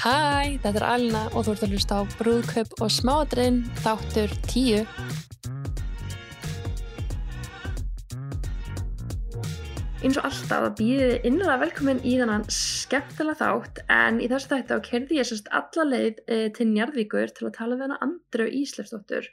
Hæ, þetta er Alina og þú ert að hlusta á Brúðkaup og smáadrinn þáttur 10. Eins og alltaf að býðið innlega velkomin í þannan skemmtilega þátt. En í þessu þætti á kerði ég sérst alla leið e, til Njarðvíkur til að tala við hana Andru Íslefsdóttur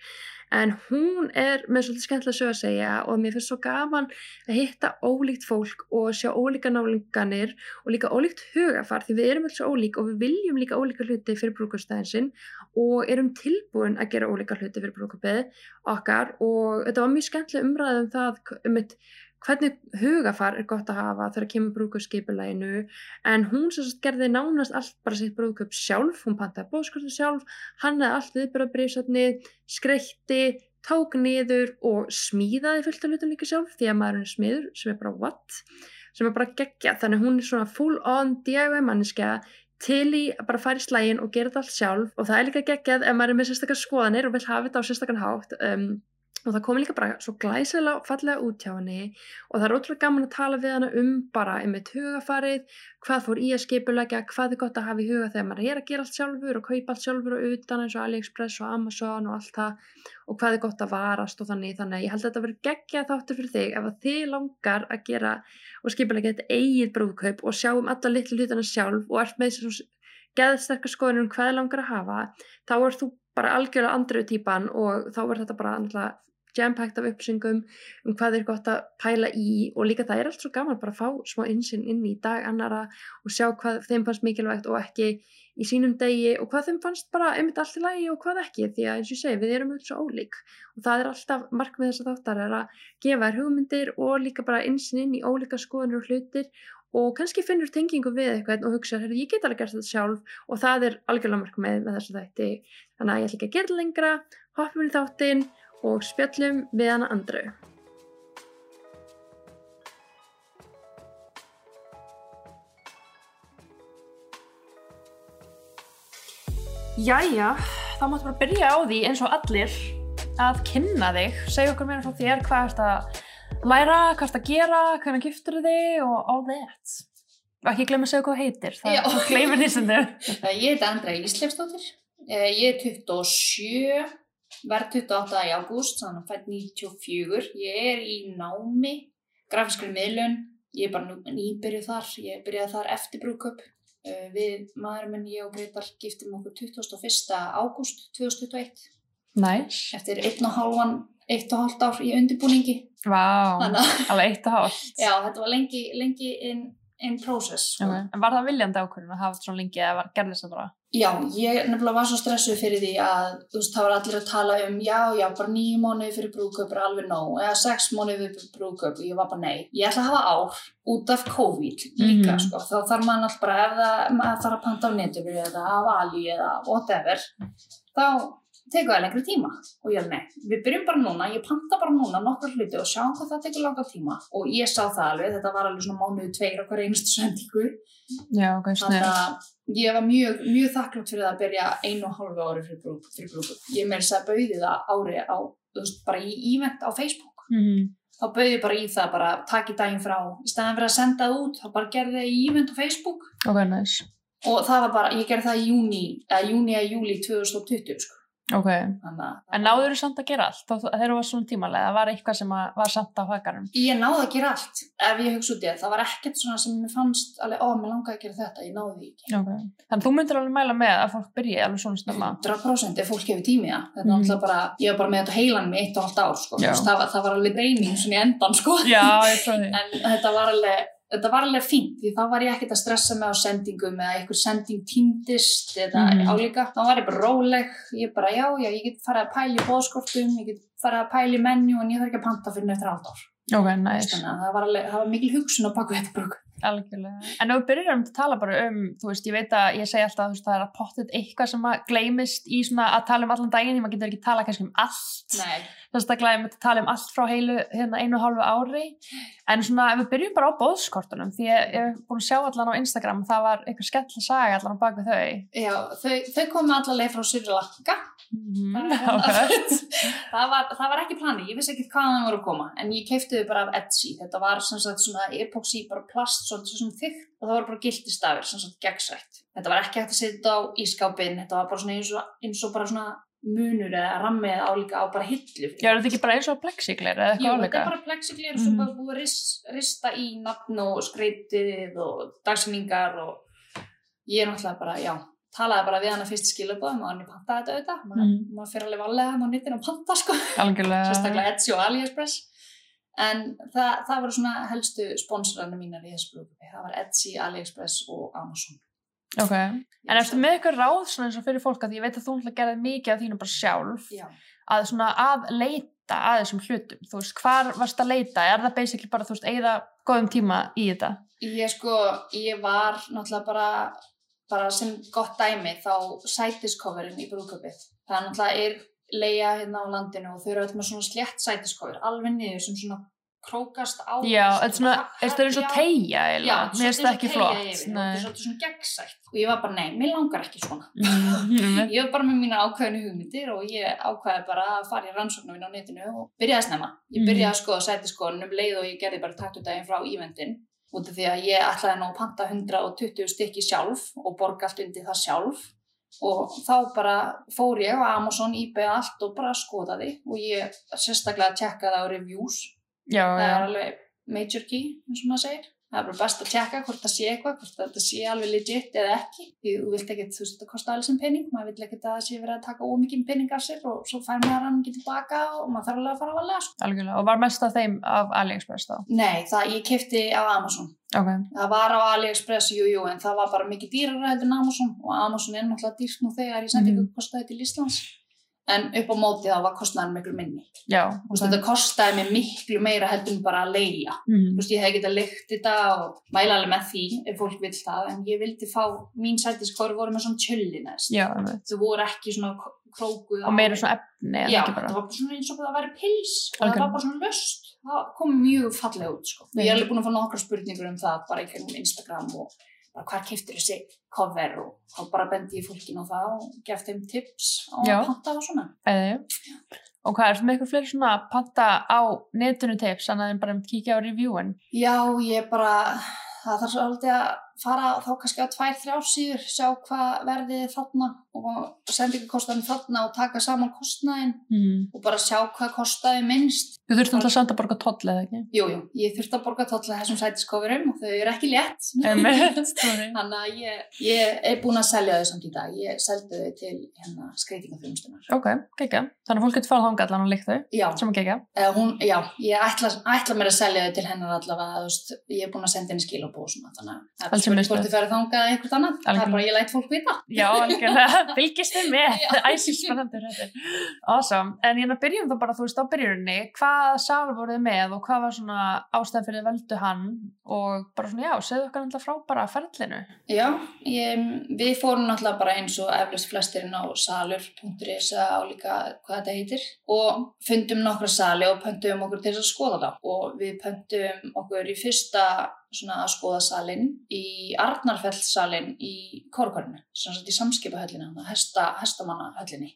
en hún er með svolítið skemmtilega sög að segja og mér finnst svo gaman að hitta ólíkt fólk og sjá ólíka nálinganir og líka ólíkt hugafar því við erum alls ólík og við viljum líka ólíka hluti fyrir brúkastæðinsinn og erum tilbúin að gera ólíka hluti fyrir brúkapið okkar. Og þetta var mjög skemmtilega umræðið um það um eitt hvernig hugafar er gott að hafa þegar kemur brúðköpsskipulæginu en hún sem gerði nánast allt bara sitt brúðköp sjálf, hún pantaði bóðskortu sjálf hann hefði allt viðbjörðabriðsöfnið skreitti, tók niður og smíðaði fullt af hlutum líka sjálf því að maður er smiður sem er bara what? Sem er bara geggja, þannig hún er svona full on DIY manniska til í að bara fara í slægin og gera þetta allt sjálf. Og það er líka geggjað ef maður er með sérstakar skoðanir og vil hafa þetta á sérstakann hátt um, og það kom líka bara svo glæsilega fallega út hjá henni. Og það er ótrúlega gaman að tala við hana um bara eitt hugafarið, hvað fór í að skipulegja, hvað er gott að hafa í huga þegar maður er að gera allt sjálfur og kaupa allt sjálfur og utan eins og AliExpress og Amazon og allt það og hvað er gott að varast og þannig. Þannig ég held að þetta verður geggjað þáttur fyrir þig. Ef þið langar að gera og skipulegja þetta eigið brúðkaup og sjá um alla litlu hlutana sjálf og ert með þessu geðsterkar skoðunum um hvað langar að hafa þá er þú bara algjörlega andröðu típan og þá er þetta bara jam-packed af uppsingum um hvað er gott að pæla í og líka það er allt svo gaman bara að fá smá insinn inn í dag annara og sjá hvað þeim fannst mikilvægt og ekki í sínum degi og hvað þeim fannst bara einmitt allt í lagi og hvað ekki því að eins og ég segi við erum öll svo ólík. Og það er alltaf markmið þess að þáttar er að gefa þér hugmyndir og líka bara insinn inn í ólíka skoðunir og hlutir og kannski finnur tengingu við eitthvað og hugsa, ég get alveg gert þetta sjálf. Og það er algjörlega markmið með þessu þætti. Þannig að ég ætla ekki að gera lengra. Hoppum við þáttinn og spjöllum við hana Andru. Jæja, þá máttu bara byrja á því eins og allir að kynna þig, segja okkur meira frá þér hvað ert að læra, hvað ert að gera, hvernig giftur þig og all that. Og ekki glemja að segja hvað heitir, það glemir því sem þau. Ég heiti Andra Íslefsdóttir, eh, ég er 27 verð 28. í ágúst, þannig að fætt 94. Ég er í námi, grafískri miðlun, ég er bara nýbyrjuð þar, ég byrjaði þar eftir brúköp. Uh, við maðurinn minn, ég og Greitar giftum okkur 21. ágúst 2021. Næs. Eftir einn og hálfan, eitt og hálft ár í undirbúningi. Vá, wow, alveg eitt og hálft. Já, þetta var lengi, lengi inn in process. Sko. Okay. En var það viljandi ákvörðun að hafa þetta svona lengi eða gerðist það bara? Já, ég nefnilega var svo stressuð fyrir því að þú veist, það var allir að tala um já, já, bara nýju mónuði fyrir brúköp er alveg nóg, eða sex mónuði fyrir brúköp og ég var bara nei. Ég ætla að hafa ár út af COVID líka, mm -hmm. sko, þá þarf maður alltaf bara ef það, maður þarf að panta á netinu eða af Ali eða whatever, þá tekur það lengri tíma. Og ég er nei, við byrjum bara núna ég panta bara núna nokkur hluti og sjáum hvað það tekur langa tíma. Og ég sá það alveg þetta var alveg svona mánuðu tveir okkur einustu sendingu. Þannig að ég var mjög, mjög þakklátt fyrir það að byrja einu og hálfu ári fyrir grúpu ég með þess að bauði það ári á, veist, bara í ívent á Facebook. Mm -hmm. þá bauði bara í það bara takk í daginn frá, í staðan fyrir að senda það út þá bara gerði í ívent á Facebook. Ok, nice. Og það var bara, ég gerði það í júni eða júni eða júli 2020 sko Ok, en náður þú samt að gera allt þegar þú var svona tímalega, það var eitthvað sem var samt á hakarum? Ég náði að gera allt ef ég hugsa út í það, það var ekkert svona sem mér fannst alveg, ó, mér langaði að gera þetta, ég náði því ekki okay. Þannig þú myndir alveg mæla með að fólk byrji alveg svona snemma? 100% ef fólk hefur tími, já þetta mm. var bara, ég var bara með þetta heilan með eitt og halvt ár sko. það, var, það var alveg reyning svona í endan sko. já, þetta var alveg fínt því þá var ég ekkert að stressa mig á sendingum eða einhver sending týndist eða mm. álíka, þá var ég bara róleg ég bara já, já, ég get farið að pæli bóðskortum, ég get farið að pæli menju en ég þarf ekki að panta fyrir neftur átt ár. Ok, nice. Þannig að það var, var mikil hugsun á baku þetta bruk Algjörlega. En ef við byrjum að tala bara um, þú veist, ég veit að ég segi alltaf að það er að pottet eitthvað sem að gleymist í svona að tala um allan daginn, því maður getur ekki tala kannski um allt. Nei. Þess að glæðum að tala um allt frá heilu hérna einu og hálfu ári. En svona ef við byrjum bara á bóðskortunum því ég hef búin að sjá allan á Instagram það var eitthvað skell að saga allan á bak við þau. Já, þau, þau komu allavega frá Sri Lanka. Mm, það, var, það var ekki plani ég vissi ekki hvað það voru að koma en ég keipti þau bara af Etsy. Þetta var sem sagt svona epoxy bara plast svolítið svona þykkt og það var bara giltistafir, sem sagt gegnsætt. Þetta var ekki hægt að setja á ískápin, þetta var bara svona eins og, eins og bara svona munur eða rammið álíka á bara hillu. Já, er þetta ekki bara eins og plexiglir eða eitthvað þetta álíka? er bara plexiglir og svo Mhm. bara búið að ris- rista í nafn og skreitið og dagsynningar og ég er náttúrulega bara, já, talaði bara við hana fyrst skilabóðum og hann er pantaði þetta auðvitað. Mhm. maður fyrir alveg valega hann á nýttinu að panta, sko sérstaklega Etsy og AliExpress en það, það voru svona helstu sponsorarnir mínar í þessu brúkupi það var Etsy, AliExpress og Amazon. Ok. En ertu með eitthvað ráð svona eins og fyrir fólk? Að ég veit að þú náttúrulega gerði mikið af þínu bara sjálf. Já, að svona að leita að þessum hlutum, þú veist, hvar varst að leita? Er það basically bara, þú veist, eigða góðum tíma í þetta? ég sko ég var náttúrulega bara bara sem gott dæmi þá sætiskoverinn í brúkupið það náttúrulega er leia hérna á landinu og þau eru með svona slétt sætiskover alveg niður sem svona krókast á Já, þetta er svona, þetta er eins og tegja eiginlega, mér finnst það ekki flott. Þetta er svona gegnsætt og ég var bara, nei, mér langar ekki svona Ég var bara með mína ákveðinu hugmyndir og ég ákveði bara að fara í rannsóknum á netinu og byrjaði að snemma. Ég Mhm. byrjaði að skoða sætiskoðun um leið og ég gerði bara taktudaginn frá ívendin út af því að ég ætlaði nú að panta 120 stykki sjálf og borga allt undir það sjálf og þá bara fór ég á Amazon, eBay allt og bara skoðaði og ég sérstaklega tjekkaði á reviews. Já, Það er já. alveg major key, eins og maður segir. Það er bara best að tjekka hvort það sé eitthvað, hvort þetta sé alveg legit eða ekki. Því þú vilt ekkert, þú veist, þetta kostar alveg sem penning, maður vill ekkert að það sé verið að taka ómikið penning af sér og svo fær maður hann ekki tilbaka og maður þarf alveg að fara að valega. Sko. Algjörlega. Og var mest af þeim af AliExpress þá? Nei, það ég kefti á Amazon. Ok. Það var á AliExpress, jú, jú, en það var bara mikið dýrara heldur en Amazon og Amazon er náttúrulega dýrt nú þegar ég sendi Mhm. En upp á móti þá var kostnaðan miklu minni. Já. Veist, þetta kostaði mig miklu meira heldur en bara að leia. Mm. veist, ég hef getað lykt þetta og mæla alveg með því ef fólk vil það, en ég vildi fá mín sætiskóri voru með svona einmitt. þau voru ekki svona krókuð Og meira svona efni, já, það var svona eins og það væri pils og Algjörlega. það var bara svona löst það kom mjög fallega út sko. ég er alveg búin að fá nokkra spurningur um það bara í Instagram og hvar keftur þessi cover og þá bara bendi ég fólkin á það og gef þeim tips á Já. að panta og svona Eða, og hvað, ertu með eitthvað fleiri svona panta á netinu tips, annað en bara um kíkja á reviewin? Já, ég bara, það þarf svolítið að fara þá kannski á tvær, þrjár síður, sjá hvað verðið er þarna og sendingakostnaðin þarna og taka saman kostnaðin Mm. og bara sjá hvað kostaði minnst. Þú þurft alltaf að senda að borga toll eða ekki? Jú, jú, ég þurfti að borga tólla þessum sætiskofurum og þau eru ekki létt. Þannig að ég, ég er búin að selja þau samt í dag. Ég seldi þau til hérna skreitingafrjómstunnar. Ok, kekja. Þannig að fólk getur farað þangað allan og líkt þau, Já, sem að eða hún, já, ég ætla, ætla mér að selja þau til hennar allavega, ég er búin að senda henni skilabóð og svona, er sem minnst hvort þið ferði þangað eitthvað annað. Það er bara, ég læt fólk vita. Já, algjörlega, fylgist þið með, spennandur þetta. Awesome, en er að byrjum þá bara, þú veist, á byrjurinni, hvað sál voruð með og hvað var svona ástæðan fyrir veldu hann og bara svona, já, segðu okkar alltaf frá bara ferlinu. Já, ég, við fórum náttúrulega bara eins og eflust flestirinn á salur.is eða álíka hvað þetta heitir og fundum nokkra sali og pöntum okkur til þess að skoða það og við pöntum okkur í fyrsta svona að skoða salin í Arnarfellsalin í Kórkvarinu, sem sagt í samskipahöllinni, hesta, hestamannahöllinni.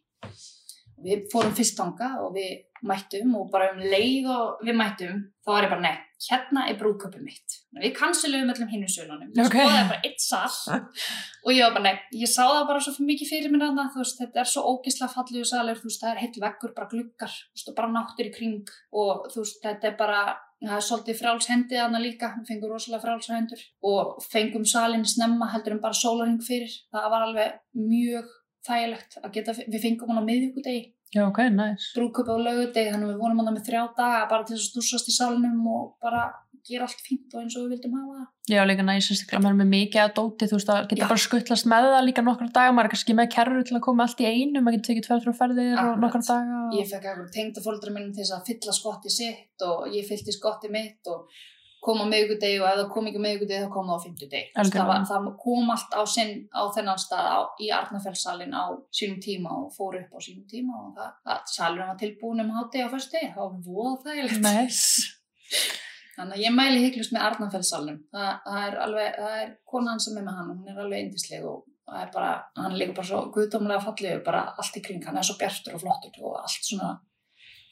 Við fórum fyrst þanga og við mættum og bara um leið og við mættum þá var ég bara, nei, hérna er brúðköpum mitt. Við kansilegum öllum hinnu sölunum. Við Ok. skoðaði bara eitt sal og ég var bara, nei, ég sá það bara svo mikið fyrir mér þarna, þú veist, þetta er svo ógislega fallegu salur, þú veist, það er heill veggur, bara veist, og bara náttur í kring og þú veist, þetta er bara, það er svolítið frálshendið þarna líka, við fengum rosalega frálshendur og fengum salin snemma heldur en bara sólaring fyrir, það var alveg mjög þægilegt að geta, við fengum hann á miðvíkudegi, Já, ok, nice. brúköpi á laugudegi, þannig að við vorum hann með þrjá daga bara til þess að stúsast í salinum og bara gera allt fínt og eins og við vildum hafa það. Já, líka næs, sérstaklega maður með mikið að dóti, þú veist, að geta Já. bara skuttlast með það líka nokkra daga, maður er kannski með kerru til að koma allt í einu, maður getur tekið tvær frá ferðir og Akkurat. nokkra daga. Og... Ég fekk eitthvað tengda fóldra minn til þess að fylla skotti sitt og ég fyllti skotti mitt og kom á miðvikudegi og ef það kom ekki á miðvikudegi þá kom það á veist, Það, það kom allt á, sinn, á þennan stað á, í Arnafellsalinn á sínum tíma og fór upp á sínum tíma og það, það salurinn var tilbúin um hátegi á fyrstu degi, það var voða þægilegt. Nice. Þannig að ég mæli hygglust með Arnafellsalinn. Það, það er alveg, það er konan sem er með hann, hún er alveg indisleg og það er bara, hann líka bara svo guðdómlega fallegur, bara allt í kring, hann er svo bjartur og flottur og allt svona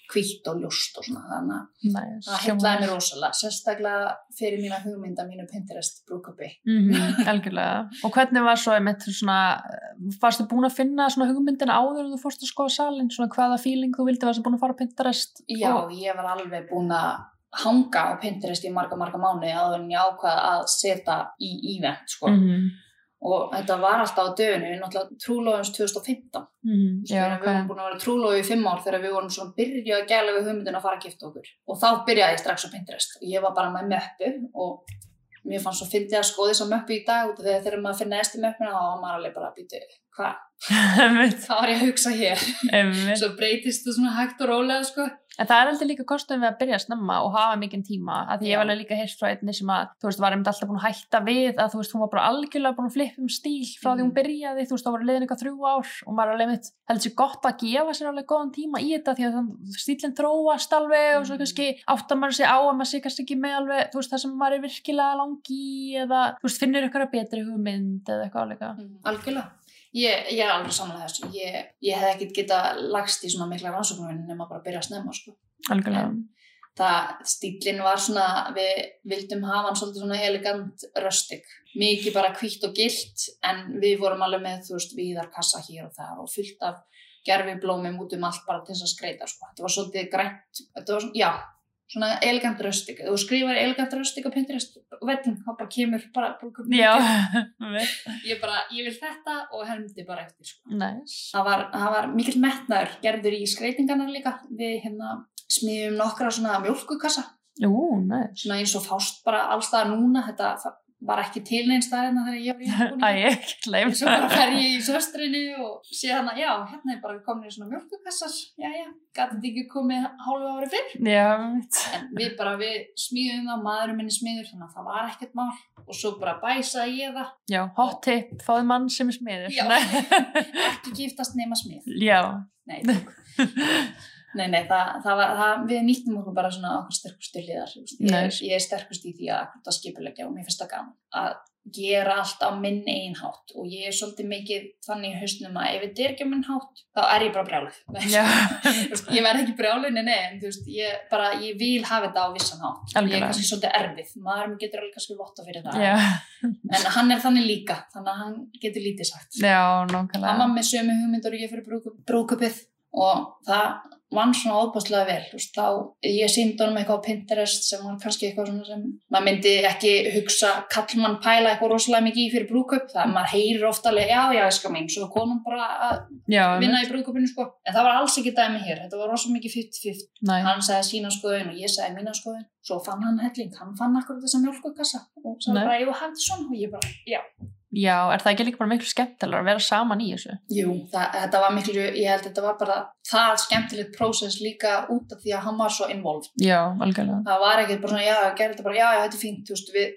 hvítt og ljóst og svona þannig að það heitlaði mér rosalega sérstaklega fyrir mína hugmynda mínu Pinterest brúkupi Mhm, algjörlega. Og hvernig var svo varstu búin að finna hugmyndina áður en þú fórst að skoða salin, svona hvaða feeling þú vildi, varstu búin að fara á Pinterest? Já, Og, ég var alveg búin að hanga á Pinterest í marga, marga mánuði áður en ég ákvað að setja í event, sko. Mhm, Og þetta var alltaf á döfinu, náttúrulega trúlóðumst 2015. mhm, Sko, Já, við ok. búin að vera trúlóðu í fimm ár þegar við vorum svona byrjuð að gæla við hugmyndin að fara að gifta okkur. Og þá byrjaði ég strax á Pinterest. Og ég var bara með möppu og mér fannst svo fyndið að skoða þessa möppu í dag því að þegar maður finnir eftir möppuna þá var maður alveg bara að býta, hvað, hvað var ég að hugsa hér? Svo breytist það svona hægt og rólega, sko. En það er alltaf líka kostum við að byrja snemma og hafa mikinn tíma, að því ég var alveg líka heyrst frá einni sem að, þú veist, var einmitt alltaf búin að hætta við að, þú veist, hún var bara algjörlega búin að flippa um stíl frá því hún Mhm. byrjaði, þú veist, þá var liðin eitthvað þrjú ár og maður er alveg mitt, heldur sér gott að gefa sér alveg góðan tíma í þetta því að stílinn þróast alveg og svo Mhm. kannski áttar maður sig á að maður sé kannski ekki með alveg, þú veist, það sem maður er virkilega langi eða, þú veist, finnir Ég, ég er alveg samanlega þessu. Ég, ég hef ekkert geta lagst í svona mikla rannsóknum nema bara að byrja að snemma, sko. Algjörlega. Það, stílinn var svona, við vildum hafa hann svolítið svona elegant röstig. Mikið bara hvítt og gilt, en við vorum alveg með, þú veist, víðar kassa hér og þar og fullt af gerfi blómum út um allt bara til þess að skreita, sko. Þetta var svolítið grænt, þetta var svona, já, svona elegant röstig. Ef þú skrifar elegant röstig á Pinterest, vedding, þá bara kemur bara. Já, Ég bara, ég vil þetta og hermdi bara eftir, sko. næs. Það var, það var mikill metnaður gerður í skreitingarnar líka. Við hérna smiðum nokkra svona mjólkukassa, Jú, næs. svona eins og fást bara allstaðar núna. Þetta það var ekki til neins staðina þegar ég var í Æ, búinu. ekki leif. Svo bara fer ég í söstrinni og sé hana, já, hérna er bara komin í svona mjólkukassar. Já, já, gæti þetta ekki komið hálfu ári fyrr. Já. En við bara, við smíðum það, maðurinn minni smíður, þannig að það var ekkert mál. Og svo bara bæsaði ég það, Já, hot tip, fáðu mann sem er smiður. Já. Ekki giftast nema smíð. Já. Nei. Nei, nei, það, það var, það, við nýttum okkur bara svona okkur sterkustu liðar. þú veist. Ég, ég er sterkust í því að akkurat að skipulegja og mér finnst það gaman að gera allt á minn einn hátt og ég er svolítið mikið þannig í hausnum að ef þetta er ekki á minn hátt þá er ég bara brjálið. Ég verð ekki brjálið, nei, nei, en þú veist, ég, bara, ég vil hafa þetta á vissan hátt. Ég er Algjörlega. kannski svolítið erfið, maður getur alveg kannski votta fyrir það. já, En hann er þannig líka, þannig að hann getur lítið sagt. já, hann nákvæmlega. var með sömu hugmyndur og ég fyrir brúkup- brúkupið og það vann svona óbúslega vel þú veist, þá ég síndi honum eitthvað á Pinterest sem var kannski eitthvað svona sem maður myndi ekki hugsa kallmann pæla eitthvað rosalega mikið í fyrir brúkup það maður heyrir ofta alveg, já já, ég skal mín svo konum bara að Já, vinna í brúkupinu sko. en það var alls ekki dæmi hér, þetta var rosalega mikið 50-50 næ. hann sagði sína skoðun og ég sagði mína skoðun. Svo fann hann helling, hann fann akkur þessa mjölkukassa og sagði bara, ég hafði svona og ég bara, já Já, er það ekki líka bara miklu skemmtilega að vera saman í þessu? Jú, það, þetta var miklu, ég held þetta var bara það skemmtilegt prósess líka út af því að hann var svo involved. Já, algjörlega. Það var ekkert bara svona, já, ég gerði þetta bara, já, já, þetta er fínt, þú veist, við,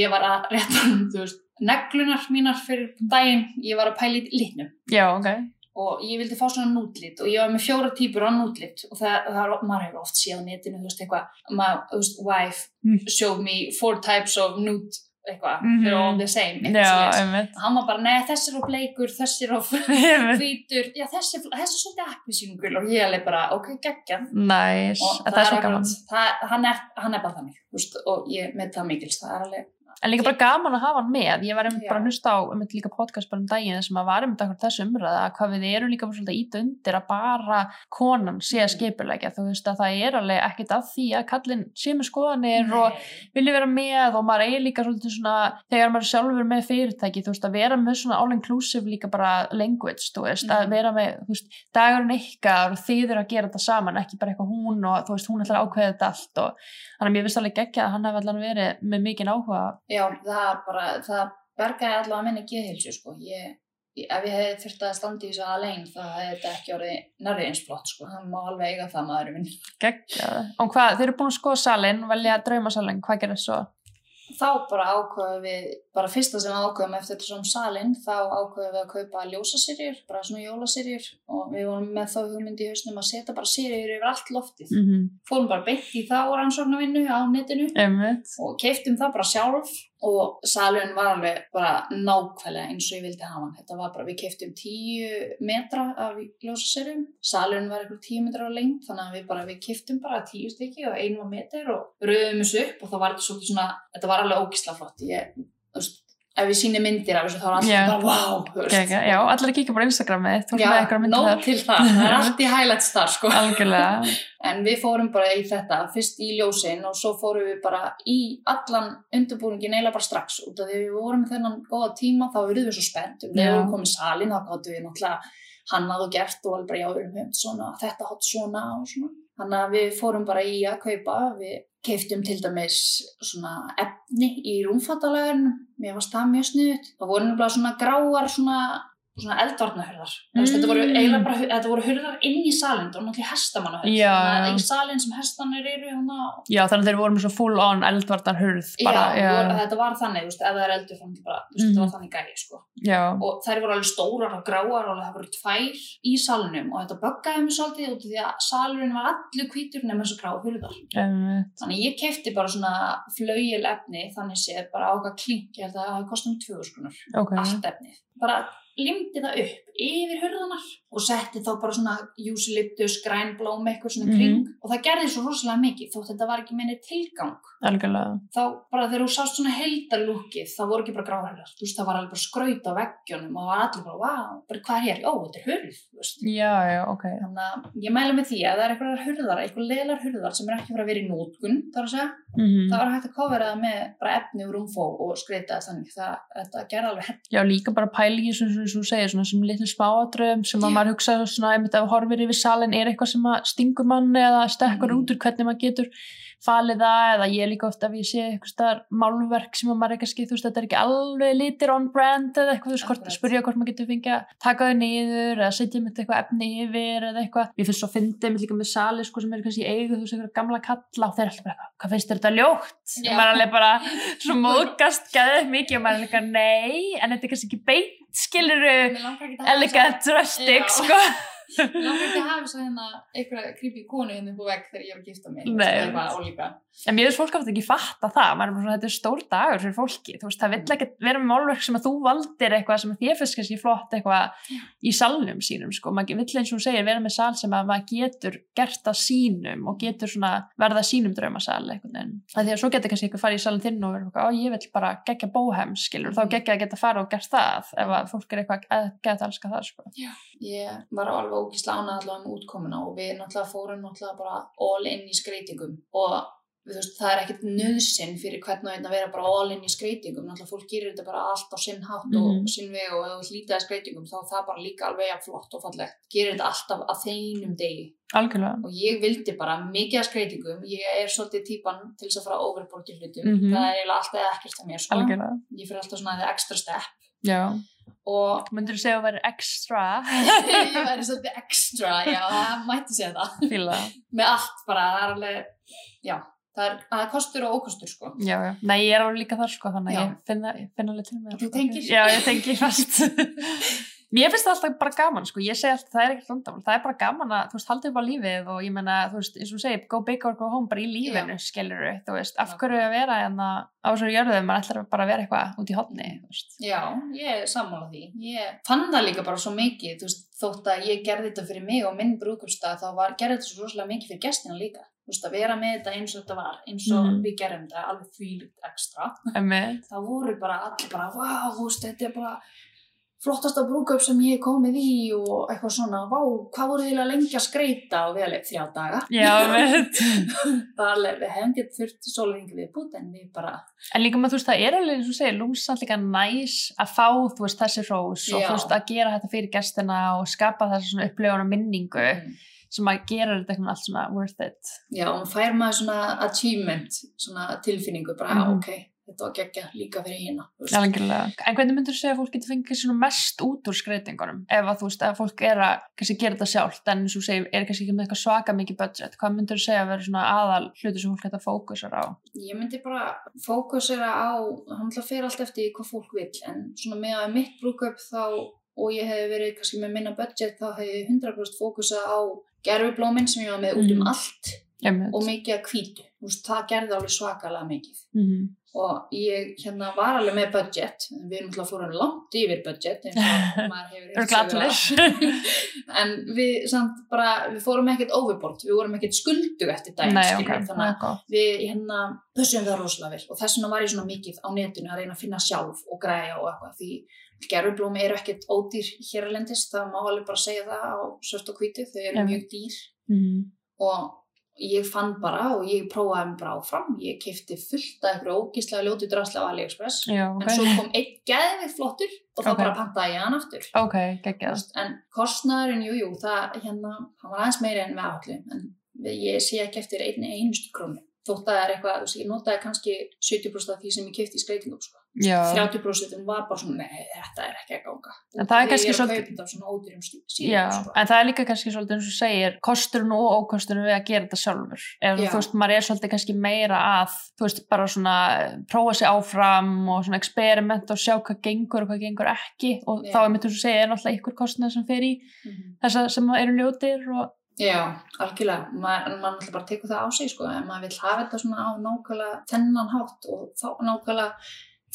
ég var að rétta, þú veist, neglunar mínar fyrir daginn, ég var að pæla í litnum Já, ok. og ég vildi fá svona nútlit og ég var með fjóra típur á nútlit og það, það er, maður hefur oft séð á netinu, þú veist, eitthvað, maður, þú veist, wife Mm. showed me four types of nude, eitthvað, Mhm. they're all the same, Já, hann var bara, nei, þessi er á bleikur, þessi er á hvítur, já þessi, þessi er svolítið appelsínugul og ég er bara, ok, geggjað Næs, og það er svo akkurat- það, hann, er, hann er bara þannig veist, og ég með það mikils, það er alveg En líka bara gaman að hafa hann með. Ég var einmitt bara að hlusta á einmitt líka podcast bara um daginn sem að var einmitt akkur þessu umræða að hvað við erum líka bara svolítið ít undir að bara konan sé að Mhm. skipulegja. Þú veist að það er alveg ekkit að því að kallinn sé með skoðanir og vilja vera með og maður eigi líka svolítið svona, þegar maður er sjálfur með fyrirtæki, þú veist, að vera með svona all-inclusive líka bara language, þú veist, að Mhm. vera með, veist, dagurinn ykkar og þið eru að gera þetta saman, ekki bara eitthvað hún og þú veist, hún ætlar að ákveða þetta allt og þannig að mér finnst alveg geggja að hann hefði allan verið með mikinn áhuga. Já, það er bara, það bergaði allavega minni geðhilsu, sko ég, ef ég hefði þurft að standa í þessu aðlein þá hefði þetta ekki orðið nærrið eins flott, sko hann má alveg eiga það maðurinn minn Geggja. Og hvað, þeir eru búin að skoða salin, velja draumasalin, hvað gerir svo? þá bara ákveðum við, bara fyrsta sem við ákveðum eftir þessum salin, þá ákveðum við að kaupa ljósasýrjur, bara svona jólasýrjur og við vorum með þá hugmyndi í hausnum að setja bara sýrjur yfir allt loftið. mm -hmm. Fórum bara beint í þá rannsóknarvinnu á netinu Einmitt. og keiftum það bara sjálf og salun var alveg bara nákvæmlega eins og ég vildi hafa hann. Þetta var bara, við keiftum 10 metra af ljósasýrjum, salun var eitthvað 10 metra á lengt þannig að við bara, við keiftum bara 10 stykki og einu var meter og rauðum Ég, ef við sýnum myndir af þessu þá er alltaf Já. bara, wow. Gekka, já, allir að kíkja bara nóg þar til það, það er allt í highlights þar sko. algjörlega En við fórum bara í þetta, fyrst í ljósin og svo fórum við bara í allan undirbúningin eiginlega bara strax út af því við vorum með þennan góða tíma þá eruðum við svo spennt við vorum komið í salin þá gáttum við náttúrulega hannað og gert og alveg já, við erum höfnd svona, þetta hot svona og svona. Þannig að við fórum bara í að kaupa, við keiftum til dæmis svona efni í rúmfattalæðinu, mér varst það mjög sniðut. Það voru nefnilega svona gráar svona, svona eldvarnahurðar. Mm. Þetta voru Mm. eiginlega bara, þetta voru hurðar inn í salin, það voru náttúrulega hestamannahurð. Já. Í salin sem hestannir eru hana, já, þannig að þeir voru með svo full on eldvartar hurð bara, já, Voru, þetta var þannig, veist, ef það er eldur þannig bara, Mhm. þetta var þannig gæri, sko. já, og þær voru alveg stórar og gráar og það voru tvær í salunum og þetta buggaði mig svolítið út af því að salurinn var allur hvítur nema þessu gráu hurðar. einmitt Þannig ég kefti bara svona flauil efni þannig séð bara á okkar klink, ég held að það hafi kostið um 2000 skrunar, ok, allt efnið. Bara limdi það upp yfir hurðanar og setti þá bara svona eucalyptus, grænblóm, eitthvað svona Mhm. kring. Og það gerði svo rosalega mikið þótt þetta var ekki minni tilgang. Algjörlega. Þá bara þegar þú sást svona heildarlúkið þá voru ekki bara gráhörðar, þú veist það var alveg bara skraut á veggjunum og það var allir bara, wow, bara hvað er hér, ó, þetta er þú veist. Já, já, ok. Þannig að ég mæla með því að það er eitthvað hurðar, eitthvað leðlar hurðar sem er ekki fyrir að vera í nótgun, mm það var hægt að kofera það með bara efni úr rúmfó og skreita það þannig, það, þetta gerði alveg hett Já, líka bara pæli í svona, svona, svona, segir, sem litlu smáadröðum sem Já. maður hugsa svona, einmitt ef horfir yfir salin er eitthvað sem að stingur manni eða stekkur Mhm. út úr hvernig maður getur falið það eða ég líka ofta ef ég sé eitthvað málverk sem að maður er ekki að skið, þú veist, þetta er ekki alveg litir on brand eða eitthvað, þú veist, spyrja hvort maður getur fengið að taka þau niður eða setja með eitthvað efni yfir eða eitthvað, ég finnst svo fyndið með líka með sali sko sem er kannski í eigu, þú veist, eitthvað gamla kalla og þeir er alltaf bara, eitthvað, hvað finnst þetta ljótt? Já. maður er alveg bara svo móðgast gæðið mikið og maður er líka nei, en þetta er kannski ekki beint skiluru að elegant rustic sko Langar ekki að hafa svo hérna einhverja creepy konu hérna upp á vegg þegar ég er að gifta mig. Nei. bara ólíka. En mér finnst fólk aftur ekki fatta það. Maður er bara svona, þetta er stór dagur fyrir fólki þú veist, það vill ekki vera með málverk sem að þú valdir eitthvað sem að þér finnst kannski flott eitthvað í salnum sínum sko, maður vill eins og segir vera með sal sem að maður getur gert að sínum og getur svona verða sínum draumasal veginn, af því að svo getur kannski eitthvað farið í salin þinn og verður eitthvað, ó ég ógislega ánað allavega með útkomuna og við náttúrulega fórum náttúrulega bara all in í skreitingum og veist, það er ekkert nöðsinn fyrir hvern og einn að vera bara all in í skreitingum náttúrulega fólk gerir þetta bara allt á sinn hátt Mhm. og sinn veg og ef þú hlýtaði skreitingum þá er það bara líka alveg flott og fallegt. Gerir þetta alltaf að þeinum degi. Algjörlega. Og ég vildi bara mikið að skreitingum ég er svolítið típan til þess að fara overbort í hlutum. Mhm. það er alltaf ekkert að mér sko. algjörlega, ég fyrir alltaf svona the extra step. Já og myndir þú segja að vera extra ég væri svolítið extra, já, það mætti segja það fíla með allt bara, það er alveg já, það er, það er kostur og ókostur sko. Já, já. Nei, ég er alveg líka þar sko, þannig að ég finna, finna alveg til það. Þú tengir? Já, ég tengi fast. Mér finnst það alltaf bara gaman, sko, ég segi alltaf, það er ekkert vandamál, það er bara gaman að, þú veist, haldið upp á lífið og ég menna, þú veist, eins og þú segir, go big or go home bara í lífinu, skilur þú veist, af hverju að vera en að á þessari jörðum, maður ætlar bara að vera eitthvað út í hotni, þú veist. já, ég er sammála því. Ég fann það líka bara svo mikið þú veist, þótt að ég gerði þetta fyrir mig og minn brúðkupstað, þá var, gerði þetta svo rosalega mikið fyrir gestina líka, að vera með þetta eins og þetta var, eins og Mhm. við gerðum þetta alveg þvílíkt ekstra. Það voru bara allir bara, veist, þetta er bara flottasta brúköp sem ég hef komið í og eitthvað svona, vá, hvað voru þið lengi að skreita og við alveg þrjá daga? Já, alveg, við hefum gett þurft sólaringi við bútt en við bara, En líka maður, þú veist, það er alveg, eins og segir, lúmsamt líka næs að fá, þú veist, þessi hrós og þú veist, að gera þetta fyrir gestina og skapa þessi svona upplifun og minningu sem að gera þetta eitthvað allt svona worth it. já, og fær maður svona achievement, svona tilfinningu, bara, Mhm. ok þetta var geggja líka fyrir hérna. En hvernig myndur þú segja að fólk getur fengið mest út úr skreitingunum? Ef að veist, ef fólk er að kannski gera þetta sjálft, en segir, er kannski ekki með svaka mikið budget, hvað myndur þú segja að vera svona aðal hluti sem fólk geta fókusar á? Ég myndi bara fókusera á, hann ætla að fyrir allt eftir hvað fólk vill, en svona með að mitt brúköp þá, og ég hef verið kannski með minna budget, þá hef ég 100% fókusa á gerfublómin sem ég var með út um Mhm. allt Einmitt. og mikið að hvítu. Veist, það gerði alveg svakalega mikið. Mhm. Og ég hérna var alveg með budget, við erum alltaf fórum langt yfir budget, eins og maður hefur en við samt bara, við fórum ekkert overboard, við vorum ekkert skuldug eftir daginn, Nei, skilur ok, við, það þannig að við hérna pössum það rosalega vel. Og þess vegna var ég svona mikið á netinu að reyna að finna sjálf og græja og eitthvað. Því gerfublómi eru ekkert ódýr hér að lendist, það má alveg bara segja það á svört og hvítu, þau eru mjög dýr. Mhm. og ég fann bara og ég prófaði mig bara áfram, ég kefti fullt af eitthvað ógíslega ljótu drasla á AliExpress Já, ok. en svo kom einn geðvið flottur og þá Ok. bara pantaði ég hann aftur Ok, Þú geggjað. veist, en kostnaðurinn, jú, jú, það hérna, hann var aðeins meiri en við áhullum en ég sé ekki eftir einni einustu krónu þótt að það er eitthvað, ég notaði kannski 70% af því sem ég kefti í skreitingum sko. Já. 30% var bara svona, nei, þetta er ekki að ganga En það er Og kannski að svolítið- sko. en það er líka kannski svolítið eins og segir kosturinn og ókosturinn við að gera þetta sjálfur Já. þú veist, maður er svolítið kannski meira að þú veist, bara svona prófa sig áfram og svona experiment og sjá hvað gengur og hvað gengur ekki og Já. þá er mitt þú segir er náttúrulega ykkur kostnað sem fer í Mhm. þessa sem eru ljótir og Já, algjörlega, maður man alltaf bara tekur það á sig sko, en maður vil hafa þetta svona á nákvæmlega þennan hátt og þá nákvæmlega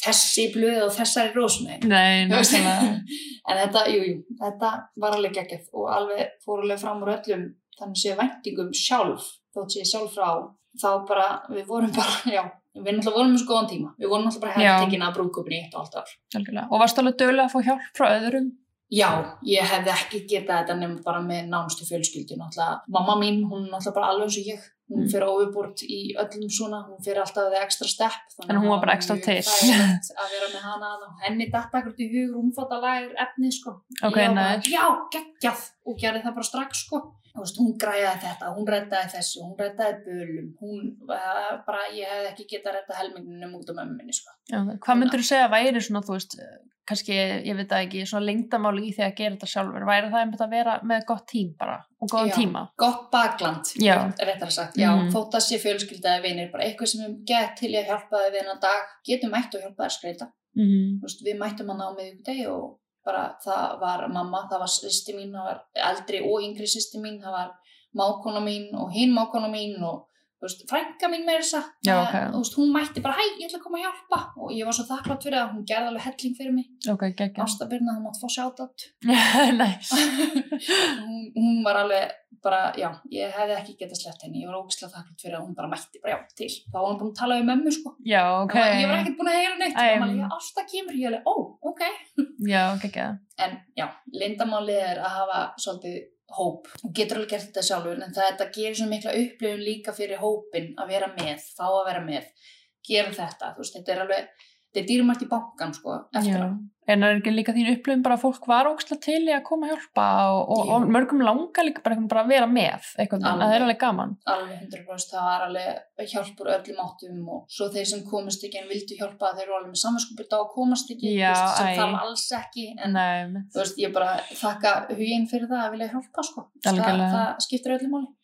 þessi blöð og þessari rósmeg nei, en þetta, jú, jú, þetta var alveg geggjað og alveg fór alveg fram úr öllum þannig séu væntingum sjálf þótt sé sjálf frá þá bara, við vorum bara, já við náttúrulega vorum með svo góðan tíma, við vorum náttúrulega bara tekinn að brúkupin í eitt og allt algjörlega. og varstu alveg dögulega að fá hjálp frá öðrum? Já, ég hefði ekki getað þetta nefnum bara með nánustu náttúrulega, mamma mín, hún er náttúrulega bara alveg eins og ég hún Mm. fyrir overbort í öllum svona hún fyrir alltaf það ekstra stepp þannig En hún að var bara mjög til. að vera með hana og henni datt akkur til hug rúmfattalægir efni sko. Ok, Ég var bara, já, geggjað. Og gerði það bara strax sko veist, hún græjaði þetta, hún reddaði þessu hún reddaði bölum hún, bara, ég hefði ekki getað redda helmingunum út á mömmu minni sko Já, hvað myndur þú segja að væri svona, þú veist, kannski, ég veit það ekki, svona lengdamáli í því að gera þetta sjálfur, væri það einmitt að vera með gott tím bara og góðan Já. tíma? gott bakland, réttar sagt já, Mhm. þótt að sé fjölskyldaði vinir bara eitthvað sem er gett til að hjálpa þið við hennar dag getum mætt og hjálpa að skreita Mm veist, við mættum hann á miðvikudegi og bara það var mamma, það var sýsti mín, það var eldri og yngri sýsti mín, það var mákona mín og hinn mákona mín og veist, frænka mín með þessa Já, ok. þú veist, hún mætti bara, hæ, ég ætla að koma að hjálpa og ég var svo þakklátt fyrir það, hún gerði alveg helling fyrir mig, Ok, geggja. Ásta Birna, það mátt fá Næs. hún, hún var alveg bara, já, ég hefði ekki getað sleppt henni, ég var ógislega þakklátt fyrir að hún bara mætti bara, já, til, þá var hún búin að tala um mömmu, sko. Já, ok. okay. ég var ekkert búin að heyra neitt, Æ, og maður, já, Ásta kemur, ég alveg, ó, ok. Já, geggja. en já, lindamálið er að hafa svolítið hóp. Og getur alveg gert þetta sjálfur en það þetta gerir svo mikla upplifun líka fyrir hópin að vera með, fá að vera með gera þetta, þú veist, þetta er alveg þetta er dýrmært í bankan, sko eftir á, En er ekki líka þín upplifin bara að fólk var ógslag til í að koma að hjálpa og, og, og mörgum langar líka bara, bara að vera með eitthvað, Alveg. að það er alveg. gaman. alveg 100% það var alveg hjálpur öllum áttum og svo þeir sem komast ekki en vildu hjálpa þeir eru alveg með samanskupið á að komast ekki Já, veist, sem æ. þarf alls ekki en veist, ég bara þakka huginn fyrir það að vilja hjálpa, sko. Það, það skiptir öllum máli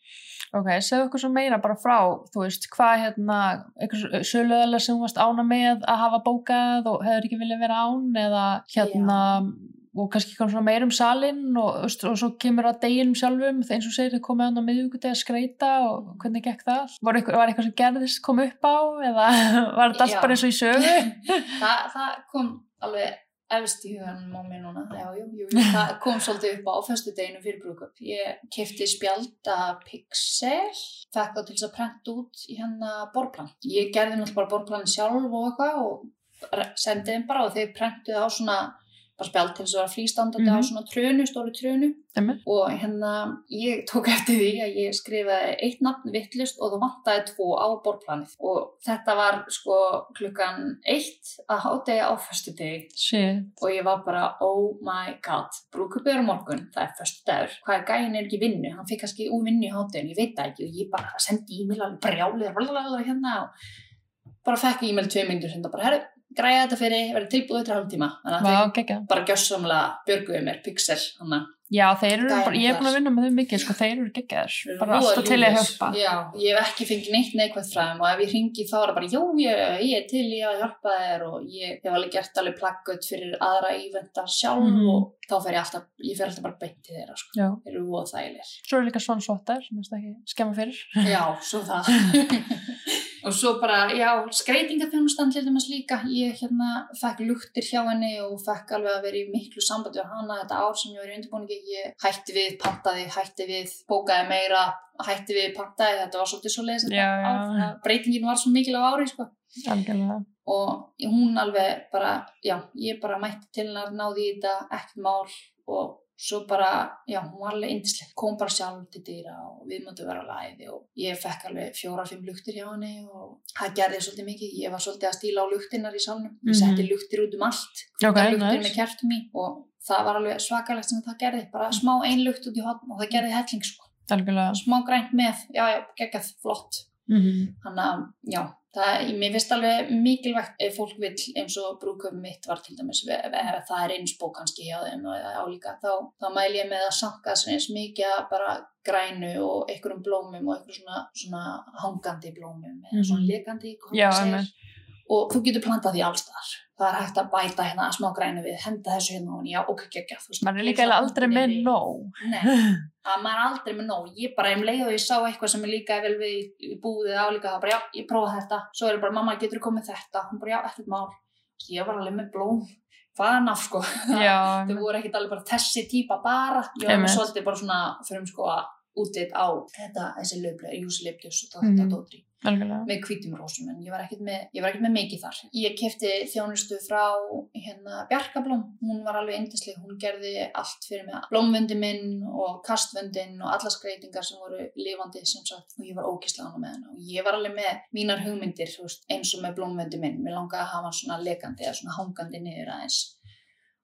ok, segðu okkur svo meira bara frá, þú veist, hvað hérna, eitthvað söluðalega sem þú varst ána með að hafa bókað og hefur ekki viljað vera án eða hérna, og kannski kom svona meira um salinn og, veist, og svo kemur að deginum sjálfum, eins og segir þau komið hann á miðvíkudegi að skreita og hvernig gekk það? Var eitthvað, var eitthvað sem gerðist kom upp á eða var þetta allt Já. bara eins og í sögu? það, það kom alveg efst í huganum á mér núna. Já, jú, jú, það kom svolítið upp á föstu deginu fyrir brúkup ég kefti spjald að Pixel fekk það til þess að prenta út í hérna borplan ég gerði náttúrulega bara borplanin sjálf og eitthvað og re- sendi þeim bara og þeir prentuði á svona bara spjald til þess að vera flýstandandi á Mhm. svona trönu, stóru trönu Einmitt. og hérna ég tók eftir því að ég skrifaði eitt nafn vittlust og það vantaði tvo á borplanið og þetta var sko klukkan eitt að hádegi á föstu degi Shit. og ég var bara oh my god, brúkupið á morgun það er föstu dagur, hvað er gæin er ekki vinnu hann fikk kannski úr vinnu í hádegin, ég veit það ekki og ég bara sendi e-mail alveg brjálið blablabla hérna og bara fekk e-mail tvei myndir sem það bara, herru, græða þetta fyrir, verði tilbúið eftir hálftíma. Þannig að Vá, þeir bara gjössamlega björguðu mér pixel, Já, þeir eru, bara, ég er búin að vinna með þau mikið, sko, þeir eru geggjaðir. Þeir eru Bara alltaf til að hjálpa. Já, ég hef ekki fengið neitt neikvægt frá þeim og ef ég ringi þá er það bara, jú, ég, ég er til í að hjálpa þér og ég hef alveg gert alveg plaggut fyrir aðra ívenda sjálf Mhm. og þá fer ég alltaf, ég fer alltaf bara beint til þeirra, sko. Já. Þeir eru voða þægilegir. Svo er líka svona svottar, sem ég ekki skemma fyrir. Já, svo það. og svo bara, já, skreitingaþjónustan til dæmis líka. Ég hérna fekk luktir hjá henni og fekk alveg að vera í miklu sambandi á hana þetta ár sem ég var í undirbúningi. Ég hætti við, pantaði, hætti við, bókaði meira, hætti við, pantaði. Þetta var svolítið svo leiðis Já, þetta já. ár. að Breytingin var svo mikil á ári, sko. Og hún alveg bara, já, ég bara mætti til hennar, náði í þetta, ekkert mál og svo bara, já, hún var alveg indislega, kom bara sjálf til dýra og við möttum vera læði og ég fekk alveg fjóra-fimm luktir hjá henni og það gerði svolítið mikið, ég var svolítið að stíla á luktinnar í salnum, ég Mhm. setti luktir út um allt, Ok, okay, luktir nice. með kertum í og það var alveg svakalegt sem það gerði, bara smá ein lukt út í hotn og það gerði helling sko, smá grænt með, já, já, geggjað, flott. Mm Þannig að, já, það, mér finnst alveg mikilvægt ef fólk vill eins og brúköpum mitt var til dæmis, ef, það er einsbók kannski hjá þeim og álíka, þá, þá mæl ég með að sanka sem eins mikið bara grænu og einhverjum blómum og einhverjum svona, svona hangandi blómum eða svona Mhm. lekandi, hvað Já, og þú getur plantað því allstaðar. Það er hægt að bæta hérna smá grænu við, henda þessu hérna og já, ok, ekki, þú veist. Man er líka aldrei með nóg. Nei, að maður er aldrei með nóg. Ég bara um leið og ég sá eitthvað sem er líka vel við í- búðið álíka þá bara já, ég prófa þetta, svo er ég bara mamma getur komið þetta, hún bara já, ekkert mál. Ég var alveg með blóm, hvaðan af sko. Þau voru ekkert alveg bara þessi típa bara. Ég var með svolítið bara svona fyrir sko útið á þetta, þessi löflega, júsiliptus og þetta dótri algjörlega. með hvítum rósum en ég var ekkert með, með mikið þar. Ég kefti þjónustu frá hérna Bjarkablóm, hún var alveg yndisleg, hún gerði allt fyrir mig, blómvöndi minn og kastvöndin og alla skreitingar sem voru lifandi sem sagt. Og ég var ógislega hana með hennar og ég var alveg með mínar hugmyndir veist, eins og með blómvöndi minn, mér langaði að hafa hann svona lekandi eða svona hangandi niður aðeins